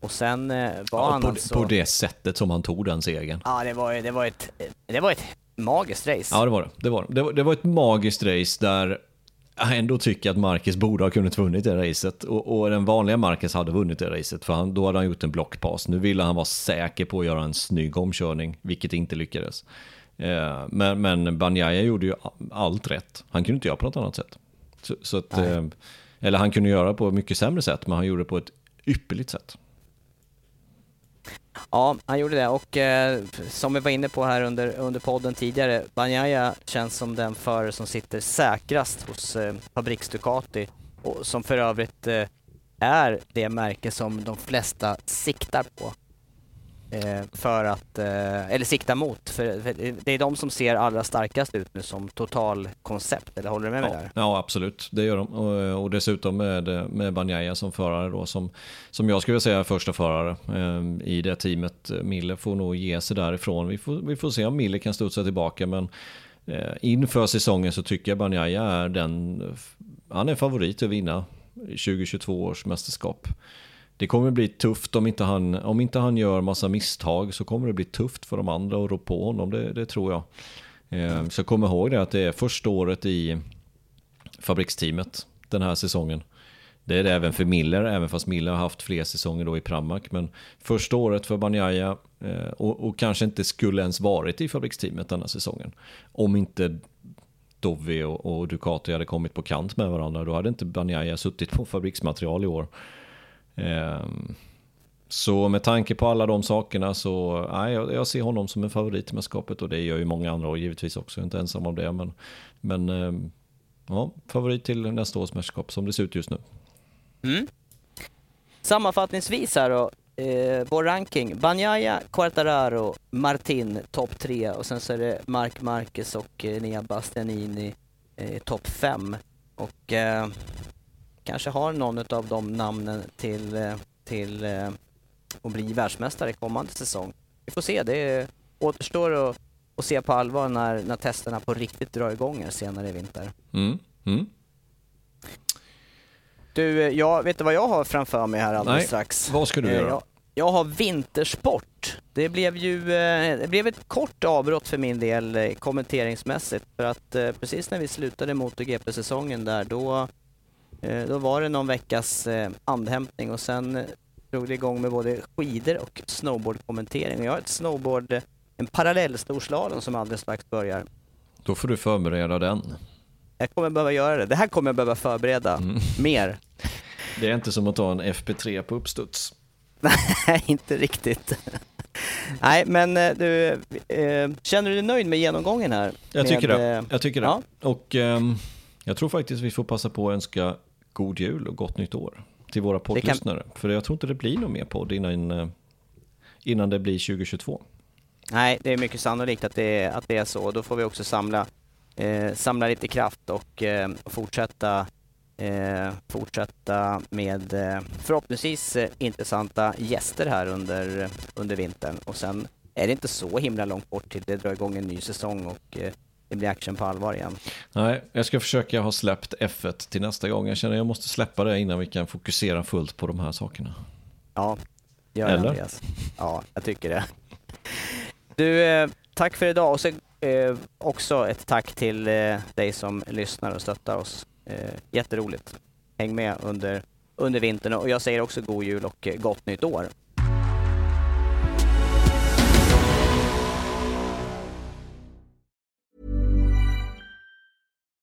Och sen eh, var Ja, han på, alltså... på det sättet som han tog den segern. Ja, det var, det var, ett, det var ett magiskt race. Ja, det var det. Det var, det var, det var ett magiskt race där ändå tycker att Marcus borde ha kunnat vunnit det racet. Och, och den vanliga Marcus hade vunnit det racet, för han, då hade han gjort en blockpass. Nu ville han vara säker på att göra en snygg omkörning, vilket inte lyckades. Eh, men, men Banjaya gjorde ju allt rätt. Han kunde inte göra på något annat sätt. Så, så att, eh, eller han kunde göra på ett mycket sämre sätt, men han gjorde det på ett ypperligt sätt. Ja, han gjorde det och eh, som vi var inne på här under, under podden tidigare, Banjaya känns som den förare som sitter säkrast hos eh, Fabriks Ducati och som för övrigt eh, är det märke som de flesta siktar på. Eh, för att, eh, eller siktar mot, för, för, det är de som ser allra starkast ut nu som totalkoncept, eller håller du med mig ja, där? Ja, absolut. Det gör de. Och, och dessutom med, med Banjaya som förare då, som, som jag skulle säga är första förare eh, i det teamet. Mille får nog ge sig därifrån. Vi får, vi får se om Mille kan studsa tillbaka, men eh, inför säsongen så tycker jag Banjaya är den, han är favorit att vinna 2022 års mästerskap. Det kommer bli tufft om inte, han, om inte han gör massa misstag så kommer det bli tufft för de andra att rå på honom, det, det tror jag. Eh, så kom ihåg det att det är första året i fabriksteamet den här säsongen. Det är det även för Miller, även fast Miller har haft fler säsonger då i Pramac. Men första året för Banjaya eh, och, och, kanske inte skulle ens varit i fabriksteamet denna säsongen. Om inte Dovi och, och Ducati hade kommit på kant med varandra. Då hade inte Banjaya suttit på fabriksmaterial i år. Ehm, så med tanke på alla de sakerna så nej, jag, ser honom som en favorit i mästerskapet och det gör ju många andra och givetvis också, jag är inte ensam om det. Men, men ehm, ja, favorit till nästa års mästerskap som det ser ut just nu. Mm. Sammanfattningsvis här då, eh, vår ranking. Banjaya, Quartararo, Martin topp tre och sen så är det Mark Marquez och eh, Nia Bastianini eh, topp fem. Och eh, kanske har någon av de namnen till, eh, till eh, att bli världsmästare kommande säsong. Vi får se, det återstår att, att se på allvar när, när testerna på riktigt drar igång här senare i vinter. Mm. Mm. Du, eh, jag vet du vad jag har framför mig här alldeles Nej, strax? vad ska du göra? Jag, jag har vintersport. Det blev ju det blev ett kort avbrott för min del kommenteringsmässigt för att precis när vi slutade MotoGP-säsongen där då då var det någon veckas eh, andhämtning och sen eh, drog det igång med både skidor och snowboardkommentering. Jag har ett snowboard, en parallell storslalom som alldeles strax börjar. Då får du förbereda den. Jag kommer behöva göra det. Det här kommer jag behöva förbereda mm. mer. Det är inte som att ta en FP3 på uppstuds. Nej, inte riktigt. Nej, men du, känner du dig nöjd med genomgången här? Jag tycker med, det. Jag tycker det. Ja. Och um, jag tror faktiskt vi får passa på att önska god jul och gott nytt år till våra poddlyssnare. Kan... För jag tror inte det blir någon mer podd innan, eh, innan det blir 2022. Nej, det är mycket sannolikt att det är, att det är så. Då får vi också samla, eh, samla lite kraft och eh, fortsätta, eh, fortsätta med eh, förhoppningsvis eh, intressanta gäster här under, under vintern. Och sen är det inte så himla långt bort till det drar igång en ny säsong och det blir action på allvar igen. Nej, jag ska försöka ha släppt F1 till nästa gång. Jag känner att jag måste släppa det innan vi kan fokusera fullt på de här sakerna. Ja, gör Eller? Andreas. Ja, jag tycker det. Du, eh, tack för idag och så eh, också ett tack till eh, dig som lyssnar och stöttar oss. Eh, jätteroligt. Häng med under, under vintern och jag säger också god jul och gott nytt år.